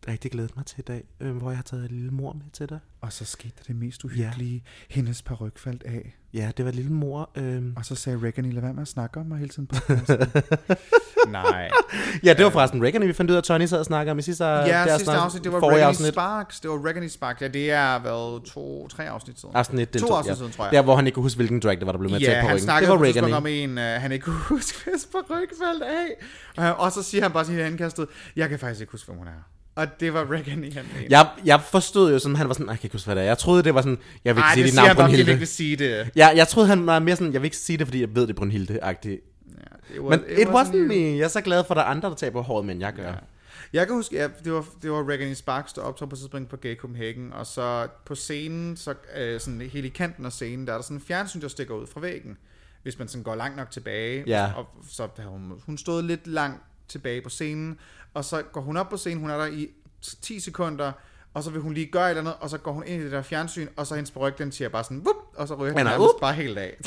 rigtig glædet mig til i dag, øh, hvor jeg har taget et lille mor med til dig. Og så skete der det mest uhyggelige. Hendes paryk faldt af. Ja, det var et lille mor. Øh. Og så sagde Reagan, lad være med at snakke om mig hele tiden på podcasten." Nej. Ja, det var forresten Reagan, vi fandt ud af, at Tony sad og snakkede om i sidste, Ja, sidste snak- afsnit, det var afsnit. Sparks. Det var Reagan Sparks. Ja, det er vel to, tre afsnit siden. Afsnit, to to, afsnit ja. siden, tror jeg. Der, hvor han ikke kunne huske, hvilken drag det var, der blev med til Ja, på han ryggen. snakkede Det var på Reagan, om en, uh, han ikke kunne huske, hvis på ryg faldt af. Uh, og så siger han bare til hende ankastet, jeg kan faktisk ikke huske, hvem hun er. Og det var Reagan i han. Jeg, jeg forstod jo sådan, han var sådan, "Ej, jeg kan ikke huske, hvad det er. Jeg troede, det var sådan, jeg vil ikke Ej, sige det dit siger navn, han bare, fordi han Brunhilde. ikke vil sige det. Ja, jeg troede, han var mere sådan, jeg vil ikke sige det, fordi jeg ved det, Brunhilde-agtigt. Ja, det var- Men it wasn't wasn't you. me. Jeg er så glad for, at der er andre, der taber håret, men jeg gør. Ja. Jeg kan huske, ja, det var, det var Reagan Sparks, der optrådte på et tidspunkt på Gay Copenhagen, og så på scenen, så øh, sådan helt i kanten af scenen, der er der sådan en fjernsyn, der stikker ud fra væggen, hvis man sådan går langt nok tilbage. Ja. Og så har hun, hun stod lidt langt tilbage på scenen, og så går hun op på scenen, hun er der i 10 sekunder, og så vil hun lige gøre et eller andet, og så går hun ind i det der fjernsyn, og så hendes paryk, den siger bare sådan, Wup! og så ryger den nærmest bare helt af.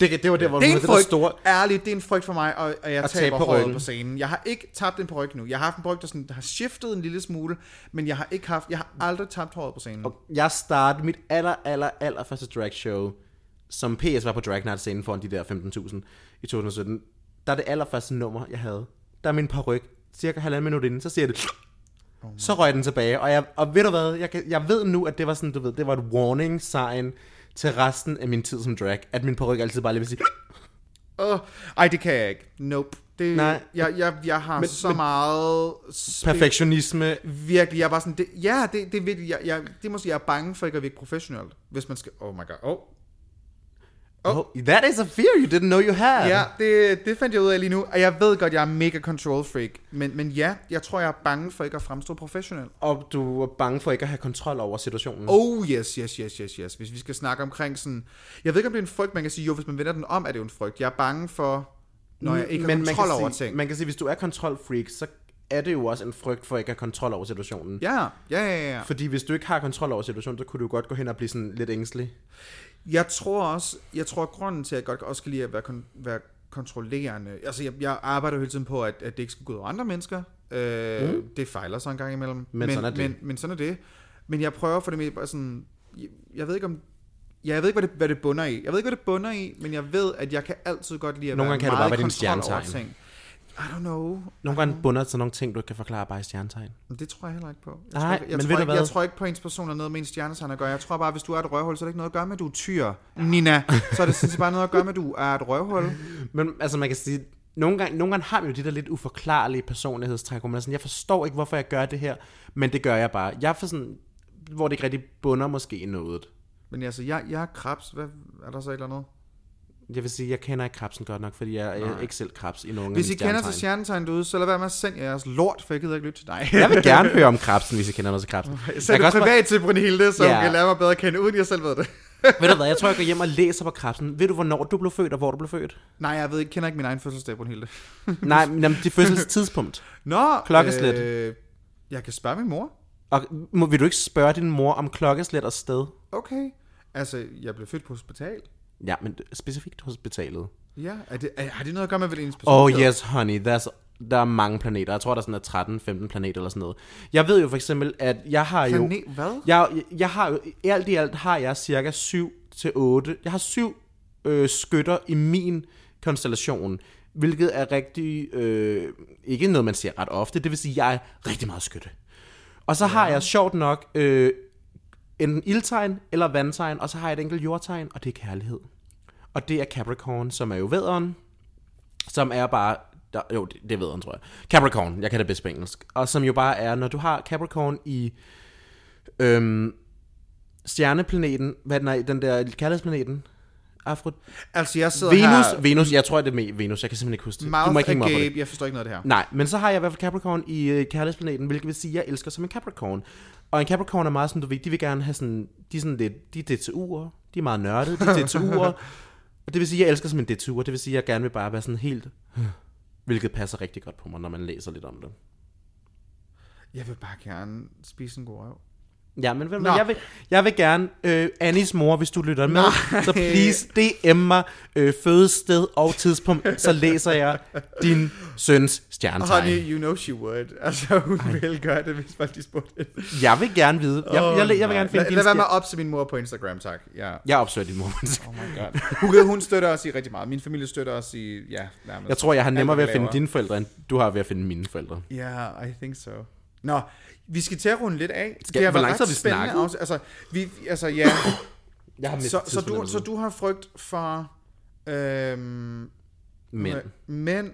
Det, det var der, hvor Det er en det frygt, store... ærligt, det er en frygt for mig, og, og jeg At taber håret på scenen. Jeg har ikke tabt en paryk nu. Jeg har haft en paryk, der, sådan, der har shiftet en lille smule, men jeg har ikke haft, jeg har aldrig tabt håret på scenen. Jeg startede mit aller, aller, aller første drag show som PS var på Drag Night scenen foran de der 15.000 i 2017, der er det allerførste nummer, jeg havde. Der er min paryk, cirka halvanden minut inden, så siger det, så røg den tilbage, og, jeg, og ved du hvad, jeg, kan- jeg ved nu, at det var sådan, du ved, det var et warning sign til resten af min tid som drag, at min paryk altid bare lige vil sige, Åh, ej, det kan jeg ikke. Nope. Det, Nej. Jeg, jeg, jeg har men, så men- meget... spe- perfektionisme, Virkelig, jeg er bare sådan, det, ja, det, det er virkelig, jeg, jeg, det måske, jeg er bange for ikke at virke professionelt, hvis man skal, oh my god, oh. Oh. that is a fear you didn't know you had. Ja, det, det fandt jeg ud af lige nu, og jeg ved godt, jeg er mega control freak, men, men ja, jeg tror, jeg er bange for ikke at fremstå professionel. Og du er bange for ikke at have kontrol over situationen. Oh yes, yes, yes, yes, yes. Hvis vi skal snakke omkring sådan... Jeg ved ikke, om det er en frygt, man kan sige, jo, hvis man vender den om, er det jo en frygt. Jeg er bange for, når jeg ikke har man kontrol over sige, ting. Man kan sige, hvis du er kontrolfreak, så er det jo også en frygt for ikke at have kontrol over situationen. Ja, ja, ja, ja. Fordi hvis du ikke har kontrol over situationen, så kunne du godt gå hen og blive sådan lidt ængstelig. Jeg tror også, jeg tror, at grunden til, at jeg godt også kan lide at være, kon- være kontrollerende, altså jeg, jeg arbejder jo hele tiden på, at, at det ikke skal gå ud over andre mennesker. Øh, mm. Det fejler så en gang imellem. Men sådan er det. Men, men sådan er det. Men jeg prøver for det meste bare sådan, jeg, jeg ved ikke om, ja, jeg ved ikke, hvad det, hvad det bunder i. Jeg ved ikke, hvad det bunder i, men jeg ved, at jeg kan altid godt lide at Nogle være gange kan det meget bare være din stjernetegn. I don't know. Nogle gange bunder til nogle ting, du ikke kan forklare bare i stjernetegn. Men det tror jeg heller ikke på. Jeg Nej, tror, jeg, men tror ved du ikke, hvad? jeg tror ikke på ens person er noget med en stjernetegn at gøre. Jeg tror bare, hvis du er et røvhul, så er det ikke noget at gøre med, at du er tyr. Nina, så er det sådan bare noget at gøre med, at du er et røvhul. Men altså, man kan sige, nogle gange, nogle gange har vi jo de der lidt uforklarlige personlighedstræk, hvor man er sådan, jeg forstår ikke, hvorfor jeg gør det her, men det gør jeg bare. Jeg er for sådan, hvor det ikke rigtig bunder måske i noget. Men altså, jeg, jeg er krebs. Hvad, er der så et eller andet? Jeg vil sige, jeg kender ikke krabsen godt nok, fordi jeg er ikke selv krabs i nogen Hvis I kender til stjernetegn. derude, så lad være med at sende jeres lort, for jeg gider ikke lytte til dig. Jeg vil gerne høre om krabsen, hvis I kender noget til krabsen. Jeg Jeg sender privat til Brunhilde, så Ja. hun kan lære mig bedre at kende, uden jeg selv ved det. bare, ved du hvad, jeg tror, jeg går hjem og læser på krabsen. Ved du, hvornår du blev født, og hvor du blev født? Nej, jeg ved ikke, kender ikke min egen fødselsdag, Brunhilde. Nej, men jamen, det fødselstidspunkt. Nå, Klokkeslæt. Øh, jeg kan spørge min mor. Og må, vil du ikke spørge din mor om klokkeslæt og sted? Okay. Altså, jeg blev født på hospital. Ja, men specifikt hospitalet. Ja, er det, er, har det noget at gøre med, hvad ens Oh yes, honey, there's, der er mange planeter. Jeg tror, der er sådan er 13-15 planeter eller sådan noget. Jeg ved jo for eksempel, at jeg har jo... Planet, hvad? Jeg, jeg har jo, alt i alt har jeg cirka 7 til 8. Jeg har syv øh, skytter i min konstellation, hvilket er rigtig, øh, ikke noget, man ser ret ofte. Det vil sige, at jeg er rigtig meget skytte. Og så har jeg sjovt nok øh, enten ildtegn eller vandtegn, og så har jeg et enkelt jordtegn, og det er kærlighed. Og det er Capricorn, som er jo vædderen, som er bare... Der, jo, det, det er vædderen, tror jeg. Capricorn, jeg kan det bedst på engelsk. Og som jo bare er, når du har Capricorn i øhm, stjerneplaneten, hvad den er, den der kærlighedsplaneten, Afro... Altså, jeg sidder Venus, her... Venus, jeg tror, det er med Venus, jeg kan simpelthen ikke huske det. Du må Mouth ikke hænge mig op på det. Jeg forstår ikke noget af det her. Nej, men så har jeg i hvert fald Capricorn i øh, kærlighedsplaneten, hvilket vil sige, at jeg elsker som en Capricorn. Og en Capricorn er meget sådan, du ved, de vil gerne have sådan, de er sådan lidt, de er DTU'er, de er meget nørdede, de er DTU'er. og det vil sige, jeg elsker som en DTU'er, det vil sige, jeg gerne vil bare være sådan helt, hvilket passer rigtig godt på mig, når man læser lidt om det. Jeg vil bare gerne spise en god røv. Ja, men ved du jeg vil, jeg vil gerne, øh, Annis mor, hvis du lytter med, så please DM mig øh, fødested og tidspunkt, så læser jeg din søns stjernetegn. Honey, you know she would. Altså, hun ville gøre det, hvis folk de spurgte. Jeg vil gerne vide, jeg, jeg, jeg, jeg vil gerne finde lad, din lad være med at opse min mor på Instagram, tak. Ja. Jeg opsøger din mor. Oh my god. Hun, hun støtter os i rigtig meget. Min familie støtter os i, ja, nærmest. Jeg tror, jeg har nemmere ved at finde dine forældre, end du har ved at finde mine forældre. Ja, yeah, I think so. Nå, vi skal til at runde lidt af. Skal- det har hvor været lang tid ret har vi spændende snakket? afs- Altså, vi, altså, ja. Jeg har så, så, du, så du har frygt for øhm, Men. mænd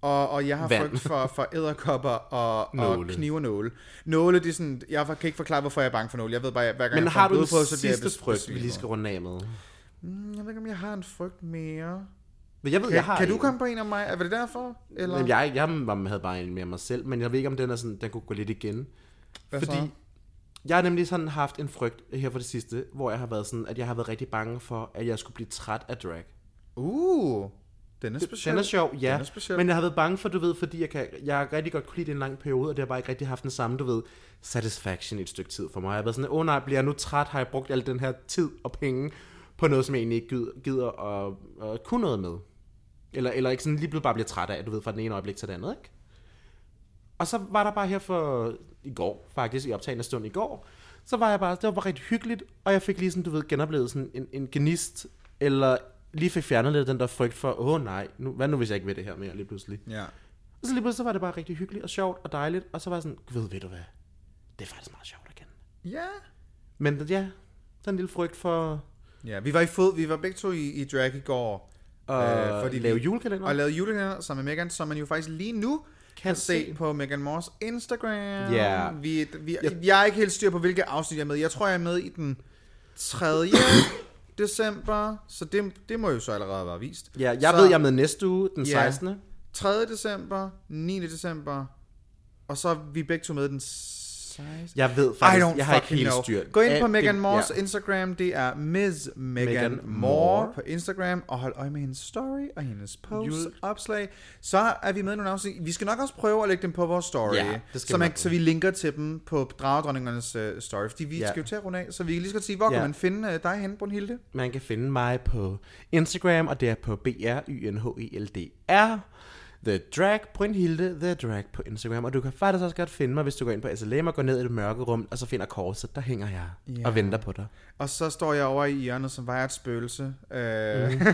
og, og jeg har Vand. frygt for, for æderkopper og, og Nåle. knive og nåle. Nåle, det er sådan, jeg kan ikke forklare, hvorfor jeg er bange for nåle. Jeg ved bare, hver gang Men jeg får har en du den blodprøve, så sidste frygt, vi lige skal runde af med? Mm, Jeg ved ikke, om jeg har en frygt mere. Men jeg ved, Kan, jeg har kan du en. komme på en af mig? Er det derfor? Eller? Jamen, jeg, jeg havde bare en mere mig selv, men jeg ved ikke, om den, er sådan, den kunne gå lidt igen. Hvad fordi så? jeg har nemlig sådan haft en frygt her for det sidste, hvor jeg har været sådan, at jeg har været rigtig bange for, at jeg skulle blive træt af drag. Uh, den er speciel. Den er sjov, ja. Den er speciel. Men jeg har været bange for, du ved, fordi jeg, kan, jeg har rigtig godt kunne lide en lang periode, og det har bare ikke rigtig haft den samme, du ved, satisfaction i et stykke tid for mig. Jeg har været sådan, åh oh, nej, bliver jeg nu træt? Har jeg brugt al den her tid og penge på noget, som jeg egentlig ikke gider, gider at, at kunne noget med? Eller, eller ikke sådan lige blevet bare bliver træt af, du ved, fra den ene øjeblik til det andet, ikke? Og så var der bare her for i går, faktisk i optagende stund i går, så var jeg bare, det var bare rigtig hyggeligt, og jeg fik lige sådan, du ved, genoplevet sådan en, en gnist eller lige fik fjernet lidt den der frygt for, åh oh, nej, nu, hvad nu hvis jeg ikke vil det her mere lige pludselig. Ja. Og så lige pludselig så var det bare rigtig hyggeligt og sjovt og dejligt, og så var jeg sådan, ved, ved du hvad, det er faktisk meget sjovt igen. Ja. Men ja, sådan en lille frygt for Ja, vi var i fod, vi var begge to i, i drag i går. At fordi lave julekalender. Og lavede julekalender sammen med Megan, som man jo faktisk lige nu kan, Kan se se. på Megan Moores Instagram. Ja. Vi, vi, jeg er ikke helt styr på, hvilke afsnit jeg er med. Jeg tror, jeg er med i den 3. december, så det, det må jo så allerede være vist. Ja, jeg så, ved, jeg er med næste uge, den Ja. 16. 3. december, 9. december, og så er vi begge to med den 16. Jeg ved I faktisk, don't jeg har ikke helt know. styr. Gå ind på Megan Moores ja. Instagram. Det er Ms. Megan, Moore på Instagram. Og hold øje med hendes story og hendes posts, Jul- opslag. Så er vi med i nogle afsnit. Vi skal nok også prøve at lægge dem på vores story. Ja, skal så, vi man, så vi linker til dem på Dragedronningernes uh, story. Fordi vi Ja. skal jo til at runde af. Så vi kan lige godt sige, hvor Ja. kan man finde uh, dig henne, Brunhilde? Man kan finde mig på Instagram, og det er på b r y n h e l d r The Drag, Brynhilde The Drag på Instagram. Og du kan faktisk også godt finde mig, hvis du går ind på SLM og går ned i det mørke rum, og så finder korset. Der hænger jeg Ja. og venter på dig. Og så står jeg over i hjørnet, som var et spøgelse. Uh,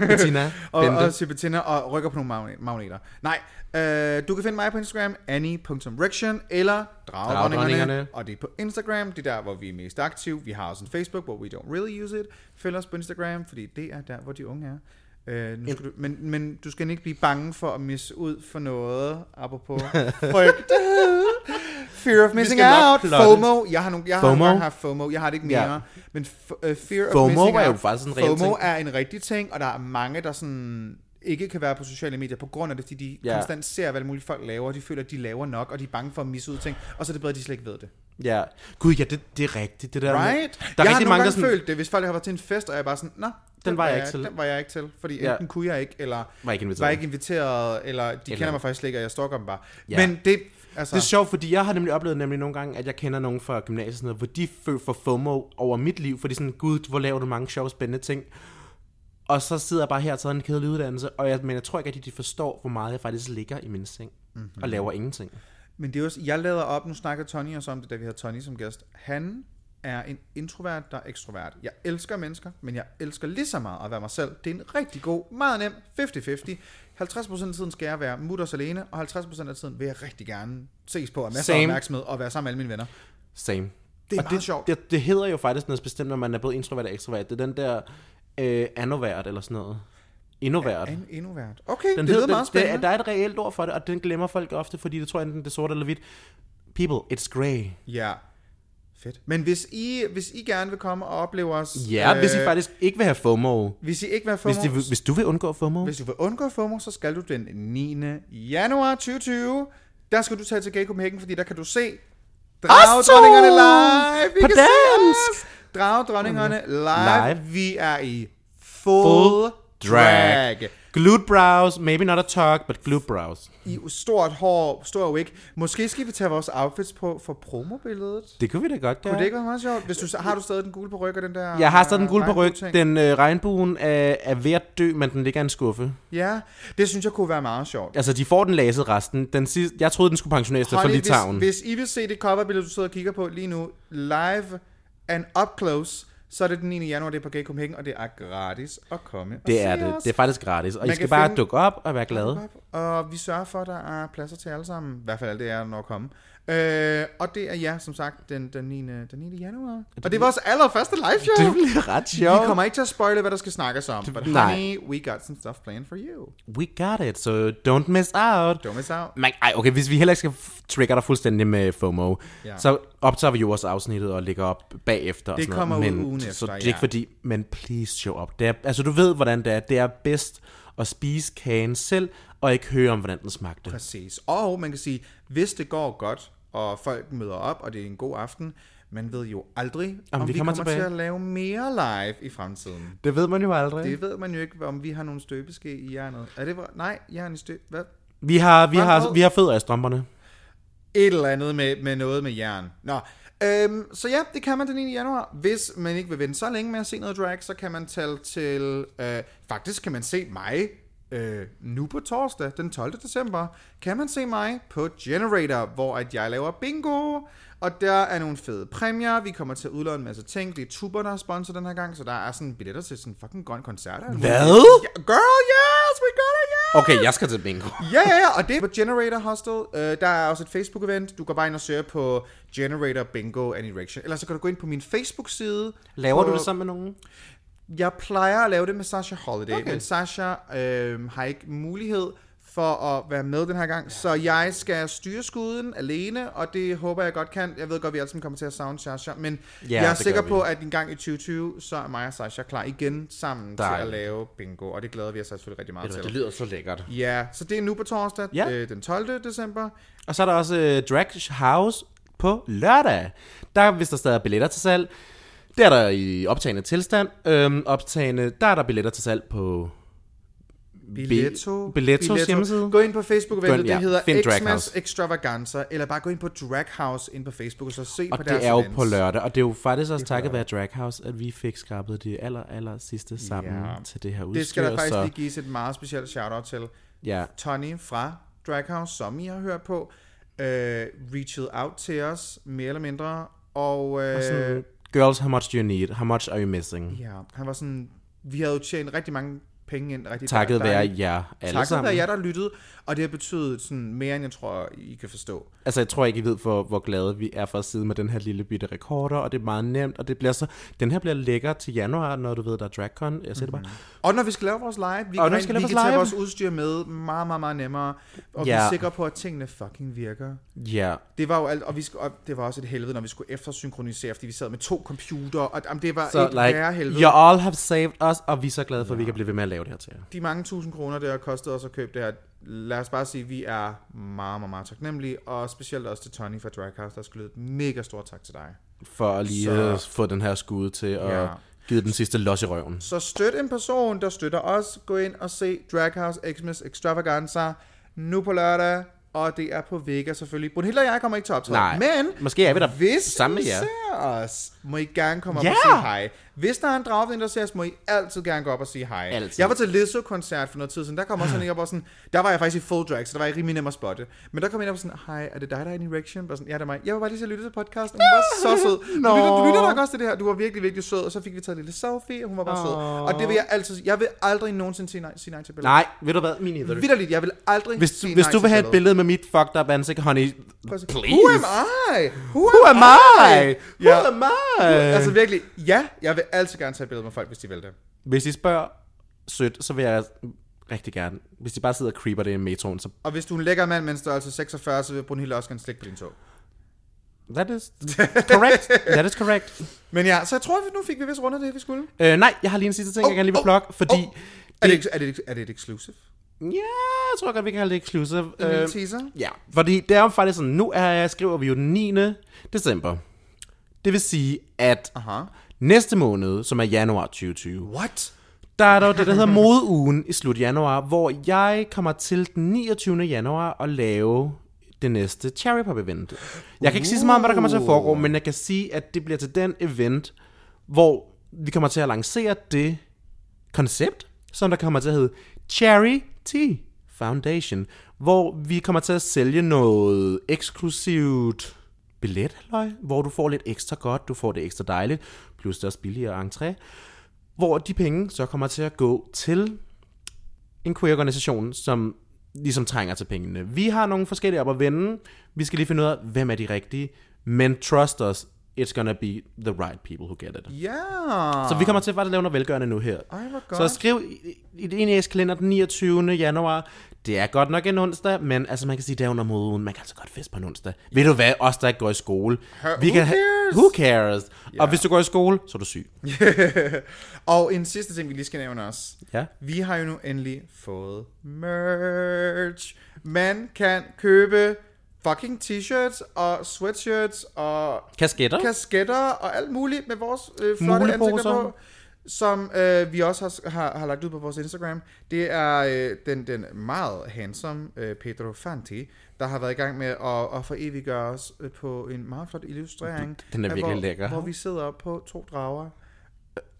Bettina, og, Bente. og Bettina og rykker på nogle magne- magneter. Nej, øh, du kan finde mig på Instagram, annie.rection eller. Dragedronningerne. Og det er på Instagram, det er der, hvor vi er mest aktive. Vi har også en Facebook, hvor we don't really use it. Følg os på Instagram, fordi det er der, hvor de unge er. Øh, nu skal du, men, men du skal ikke blive bange for at misse ud for noget, apropos frygt. Fear of missing out. plotte. FOMO. Jeg har, nogle, jeg har FOMO. engang haft FOMO. Jeg har det ikke mere. Ja. Men f- uh, fear of FOMO missing er jo out. faktisk en FOMO ting. er en rigtig ting, og der er mange, der sådan ikke kan være på sociale medier på grund af det, fordi de Ja. konstant ser, hvad mulige folk laver, og de føler, at de laver nok, og de er bange for at misse ud ting, og så er det bedre, at de slet ikke ved det. Ja. Gud, ja, det, det er rigtigt. Det der med- Right? Der er jeg har nogle mange, gange sådan, følt det, hvis folk har været til en fest, og jeg er bare sådan, nå, den, var jeg ikke til." Den var jeg ikke til, fordi Ja. enten kunne jeg ikke, eller var ikke inviteret. var ikke inviteret, eller de Eller- kender mig faktisk ikke, og jeg stalker dem bare. Ja. Men det, altså... Det er sjovt, fordi jeg har nemlig oplevet nemlig nogle gange, at jeg kender nogen fra gymnasiet, sådan noget, hvor de føler for FOMO over mit liv, fordi sådan, gud, hvor laver du mange sjove, spændende ting. Og så sidder jeg bare her og tager en kedelig uddannelse, og jeg, men jeg tror ikke, at de forstår, hvor meget jeg faktisk ligger i min seng, mm-hmm. og laver ingenting. Men det er jo, også- jeg lader op, nu snakker Tony også om det, da vi havde Tony som gæst. Han er en introvert, der er ekstrovert. Jeg elsker mennesker, men jeg elsker lige så meget at være mig selv. Det er en rigtig god, meget nem, 50-50. 50% af tiden skal jeg være mutters alene, og 50% af tiden vil jeg rigtig gerne ses på, og masser af Same. opmærksomhed, og være sammen med alle mine venner. Same. Det er og meget det, sjovt. Det, det hedder jo faktisk noget bestemt, når man er både introvert og ekstrovert. Det er den der øh, anovært eller sådan noget. Innovert. En innovert. Okay, Den det lyder hedder, meget det, det, spændende. der er et reelt ord for det, og den glemmer folk ofte, fordi det tror jeg enten det er sort eller hvidt. People, it's grey. Ja, fedt. Men hvis I, hvis I gerne vil komme og opleve os... Ja, øh, hvis I faktisk ikke vil have FOMO. Hvis I ikke vil have FOMO, Hvis, de, hvis du vil undgå FOMO. Hvis du vil undgå FOMO, så skal du den 9. januar 2020. Der skal du tage til Gay Copenhagen, fordi der kan du se Dragdronningerne live. Vi På dansk. Dragdronningerne live. Live. Vi er i full, Full drag. Glute brows, maybe not a talk, but glute brows. I stort hår, stor wig. Måske skal vi tage vores outfits på for promobilledet. Det kunne vi da godt gøre. Kunne det ikke være meget sjovt? Hvis du, har du stadig den gule på ryg og den der... Jeg har stadig den guld på ryg. Den øh, regnbuen er, er ved at dø, men den ligger i en skuffe. Ja, det synes jeg kunne være meget sjovt. Altså, de får den laset resten. Den sidste, jeg troede, den skulle pensioneres Honey, Litauen. hvis, hvis I vil se det coverbillede, du sidder og kigger på lige nu, live and up close, så er det den 9. januar, det er på Gay Copenhagen, og det er gratis at komme og Det er se det. os. Det er faktisk gratis. Og Man I skal kan bare finde- dukke op og være glade. Og vi sørger for, at der er pladser til alle sammen. I hvert fald alt det er, når at komme. Øh, og det er ja, som sagt, den, den, 9. den 9. januar. Og det er vores allerførste live show. Det bliver ret Vi sjovt. kommer ikke til at spoile, hvad der skal snakkes om. But nej. honey, we got some stuff planned for you. We got it, so don't miss out. Don't miss out. Men, ej, okay, hvis vi heller ikke skal trigger dig fuldstændig med FOMO, Ja. så optager vi jo også afsnittet og lægger op bagefter. og Det sådan kommer noget. men, ugen Så efter, det er ja. ikke fordi, men please show up. Det er, altså, du ved, hvordan det er. Det er bedst at spise kagen selv, og ikke høre om, hvordan den smagte. Præcis. Og man kan sige, hvis det går godt, og folk møder op, og det er en god aften, man ved jo aldrig, om vi kommer tilbage. til at lave mere live i fremtiden. Det ved man jo aldrig. Det ved man jo ikke, om vi har nogle støbeske i jernet. Er det, nej, jern i støb... Hvad? Vi har, vi har, Hvad? vi har fødder i strømperne. Et eller andet med, med noget med jern. Nå, øhm, så ja, det kan man den 9. januar. Hvis man ikke vil vente så længe med at se noget drag, så kan man tale til... Øh, faktisk kan man se mig øh, nu på torsdag, den 12. december, kan man se mig på Generator, hvor at jeg laver bingo. Og der er nogle fede præmier. Vi kommer til at udlåne en masse ting. Det er Tuber, der er sponsor den her gang, så der er sådan billetter til sådan fucking grøn koncert. Hvad? Ja, girl, yes, we got it, yes! Okay, jeg skal til bingo. Ja, ja, ja, og det er på Generator Hostel. Uh, der er også et Facebook-event. Du går bare ind og søger på Generator Bingo and Erection. Eller så kan du gå ind på min Facebook-side. Laver på, du det sammen med nogen? Jeg plejer at lave det med Sasha Holiday, Okay. men Sasha øh, har ikke mulighed for at være med den her gang, ja. så jeg skal styre skuden alene, og det håber jeg godt kan. Jeg ved godt, vi alle sammen kommer til at savne Sasha, men Ja, jeg er det sikker på, at en gang i 2020, så er mig og Sasha klar igen sammen Dejligt. til at lave bingo, og det glæder vi os selvfølgelig rigtig meget hvad, til. Det lyder så lækkert. Ja, så det er nu på torsdag, ja. øh, den 12. december. Og så er der også øh, Drag House på lørdag. Der, hvis der stadig er billetter til salg, der er der i optagende tilstand. Øhm, optagende, der er der billetter til salg på Billetto. Billettos hjemmeside. Gå ind på facebook ind, eventet ja, det hedder find Xmas. Extravaganza, eller bare gå ind på Drag House ind på Facebook, og så se Og på det deres er jo events. på lørdag, og det er jo faktisk også Det takket være Drag House, at vi fik skrabet det aller, aller sidste sammen Ja. til det her udstyr. Det skal der faktisk så, lige gives et meget specielt shout-out til. Ja, Tony fra Drag House, som I har hørt på, øh, reached out til os, mere eller mindre, og, øh, og sådan, girls, how much do you need? How much are you missing? ja, han var sådan, vi havde jo tjent rigtig mange penge ind. Rigtig Takket være jer alle Takket sammen. være jer, der lyttede, og det har betydet sådan mere, end jeg tror, I kan forstå. Altså, jeg tror ikke, I ved, hvor, hvor glade vi er for at sidde med den her lille bitte rekorder, og det er meget nemt, og det bliver så... Den her bliver lækker til januar, når du ved, der er DragCon. Jeg siger det bare. Og når vi skal lave vores live, vi, Og kan, når vi skal vi lave kan vores tage live. vores udstyr med meget, meget, meget nemmere, og vi Ja. er sikre på, at tingene fucking virker. Ja, Det var jo alt, og, vi skulle, og det var også et helvede, når vi skulle eftersynkronisere, fordi vi sad med to computer, og jamen, det var så et værre like, helvede. you all have saved us, og vi er så glade for, at vi kan blive ved med at lave det her til jer. De mange tusind kroner, det har kostet os at købe det her, lad os bare sige, at vi er meget, meget, meget taknemmelige, og specielt også til Tony fra Draghouse, der skulle et mega stort tak til dig. For at lige Så- få den her skud til at Ja. give den sidste los i røven. Så støt en person, der støtter os. Gå ind og se Draghouse Xmas Extravaganza nu på lørdag. Og det er på Vega selvfølgelig. Brunhilde og jeg kommer ikke til optræde. Men måske er vi der hvis sammen med jer. ser os, må I gerne komme op Ja! og sige hej. Hvis der er en os, må I altid gerne gå op og sige hej. Altid. Jeg var til Lizzo-koncert for noget tid siden. Der kom også sådan en op og sådan, der var jeg faktisk i full drag, så der var jeg rimelig nem at spotte. Men der kom en op og sådan, hej, er det dig, der er en erection? Bare sådan, ja, det er mig. Jeg var bare lige at lytte til podcasten. Hun var så sød. Du, Nå. lytter, du lytter nok også til det her. Du var virkelig, virkelig sød. Og så fik vi taget en lille selfie, og hun var bare sød. Og det vil jeg altid Jeg vil aldrig nogensinde sige nej, sige nej til billeder. Nej, ved du hvad? Min either. Vitterligt, jeg vil aldrig Hvis, sige hvis nej du vil have et billede med mit fucked up ansigt, honey, please. Who am I? Who, Who am I? Who am I? Altså virkelig, ja, jeg vil altid gerne tage billeder med folk, hvis de vil det. Hvis I spørger sødt, så vil jeg rigtig gerne. Hvis de bare sidder og creeper det i metroen, så Og hvis du er en lækker mand med en størrelse 46, så vil Brunhilde også gerne slikke på din tog. that is correct. That is correct. Men ja, så jeg tror, at nu fik vi vist rundet det, vi skulle. Øh, nej, jeg har lige en sidste ting, Oh, jeg gerne lige vil oh, plukke, fordi... oh. Er det, er, det, er det et exclusive? Ja, jeg tror godt, vi kan kalde det exclusive. En Øh, teaser? ja, fordi det er jo faktisk sådan, nu er, skriver vi jo den 9. december. Det vil sige, at Aha. Næste måned, som er januar 2020, What? der er der det, der hedder modeugen i slut januar, hvor jeg kommer til den 29. januar at lave det næste Cherry Pop event. Jeg kan ikke sige så meget om, hvad der kommer til at foregå, men jeg kan sige, at det bliver til den event, hvor vi kommer til at lancere det koncept, som der kommer til at hedde Cherry Tea Foundation, hvor vi kommer til at sælge noget eksklusivt billet, halløj, hvor du får lidt ekstra godt, du får det ekstra dejligt, plus det er også billigere entré, hvor de penge så kommer til at gå til en queer-organisation, som ligesom trænger til pengene. Vi har nogle forskellige op at vende. Vi skal lige finde ud af, hvem er de rigtige. Men trust us, it's gonna be the right people who get it. Ja. Så vi kommer til at lave noget velgørende nu her. Ej, hvor Så godt. skriv i, i det ene kalender den 29. januar. Det er godt nok en onsdag, men altså man kan sige, det er under moden. Man kan altså godt feste på en onsdag. Ved du hvad? Os, der ikke går i skole. who kan cares? who cares? Og hvis du går i skole, så er du syg. Og en sidste ting, vi lige skal nævne også. Ja. Vi har jo nu endelig fået merch. Man kan købe fucking t-shirts og sweatshirts og Kasketter? kasketter og alt muligt med vores øh, flotte ansigter på. Som øh, vi også har, har, har lagt ud på vores Instagram. Det er øh, den, den meget handsome øh, Pedro Fanti, der har været i gang med at, at foreviggøre os øh, på en meget flot illustrering. Den er virkelig hvor, lækker. Hvor vi sidder på to drager.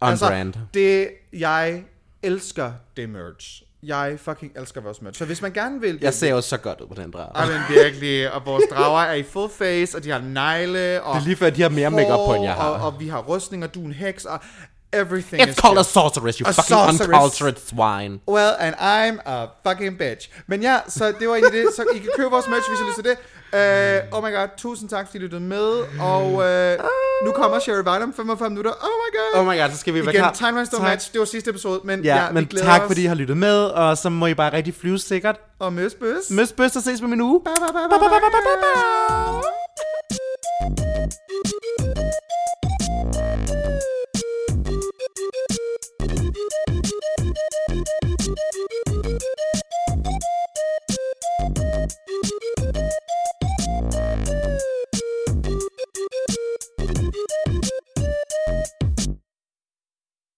On brand. det, jeg elsker det merch. Jeg fucking elsker vores merch. Så hvis man gerne vil... Jeg ser jo så godt ud på den drage. Ej, men virkelig. Og vores drager er i full face, og de har negle, og Det er lige før, de har mere makeup på, end jeg har. Og, og vi har rustning, og du er en heks, og everything It's is called a good. sorceress, you A fucking sorceress. uncultured swine. Well, and I'm a fucking bitch. Men ja, så det var egentlig det. Så I kan købe vores merch, hvis I lyst til det. Uh, oh my god, tusind tak, fordi I lyttede med. Og uh, nu kommer Sherry om 45 minutter. Oh my god. Oh my god, så skal vi være Igen, klar. Time Run Stone Tak. Match. Det var sidste episode, men Ja, ja, men tak os. fordi I har lyttet med, og så må I bare rigtig flyve sikkert. Og møs bøs. Møs bøs og ses med min uge. Bye, bye, bye, bye, bye, bye, bye. Thank you.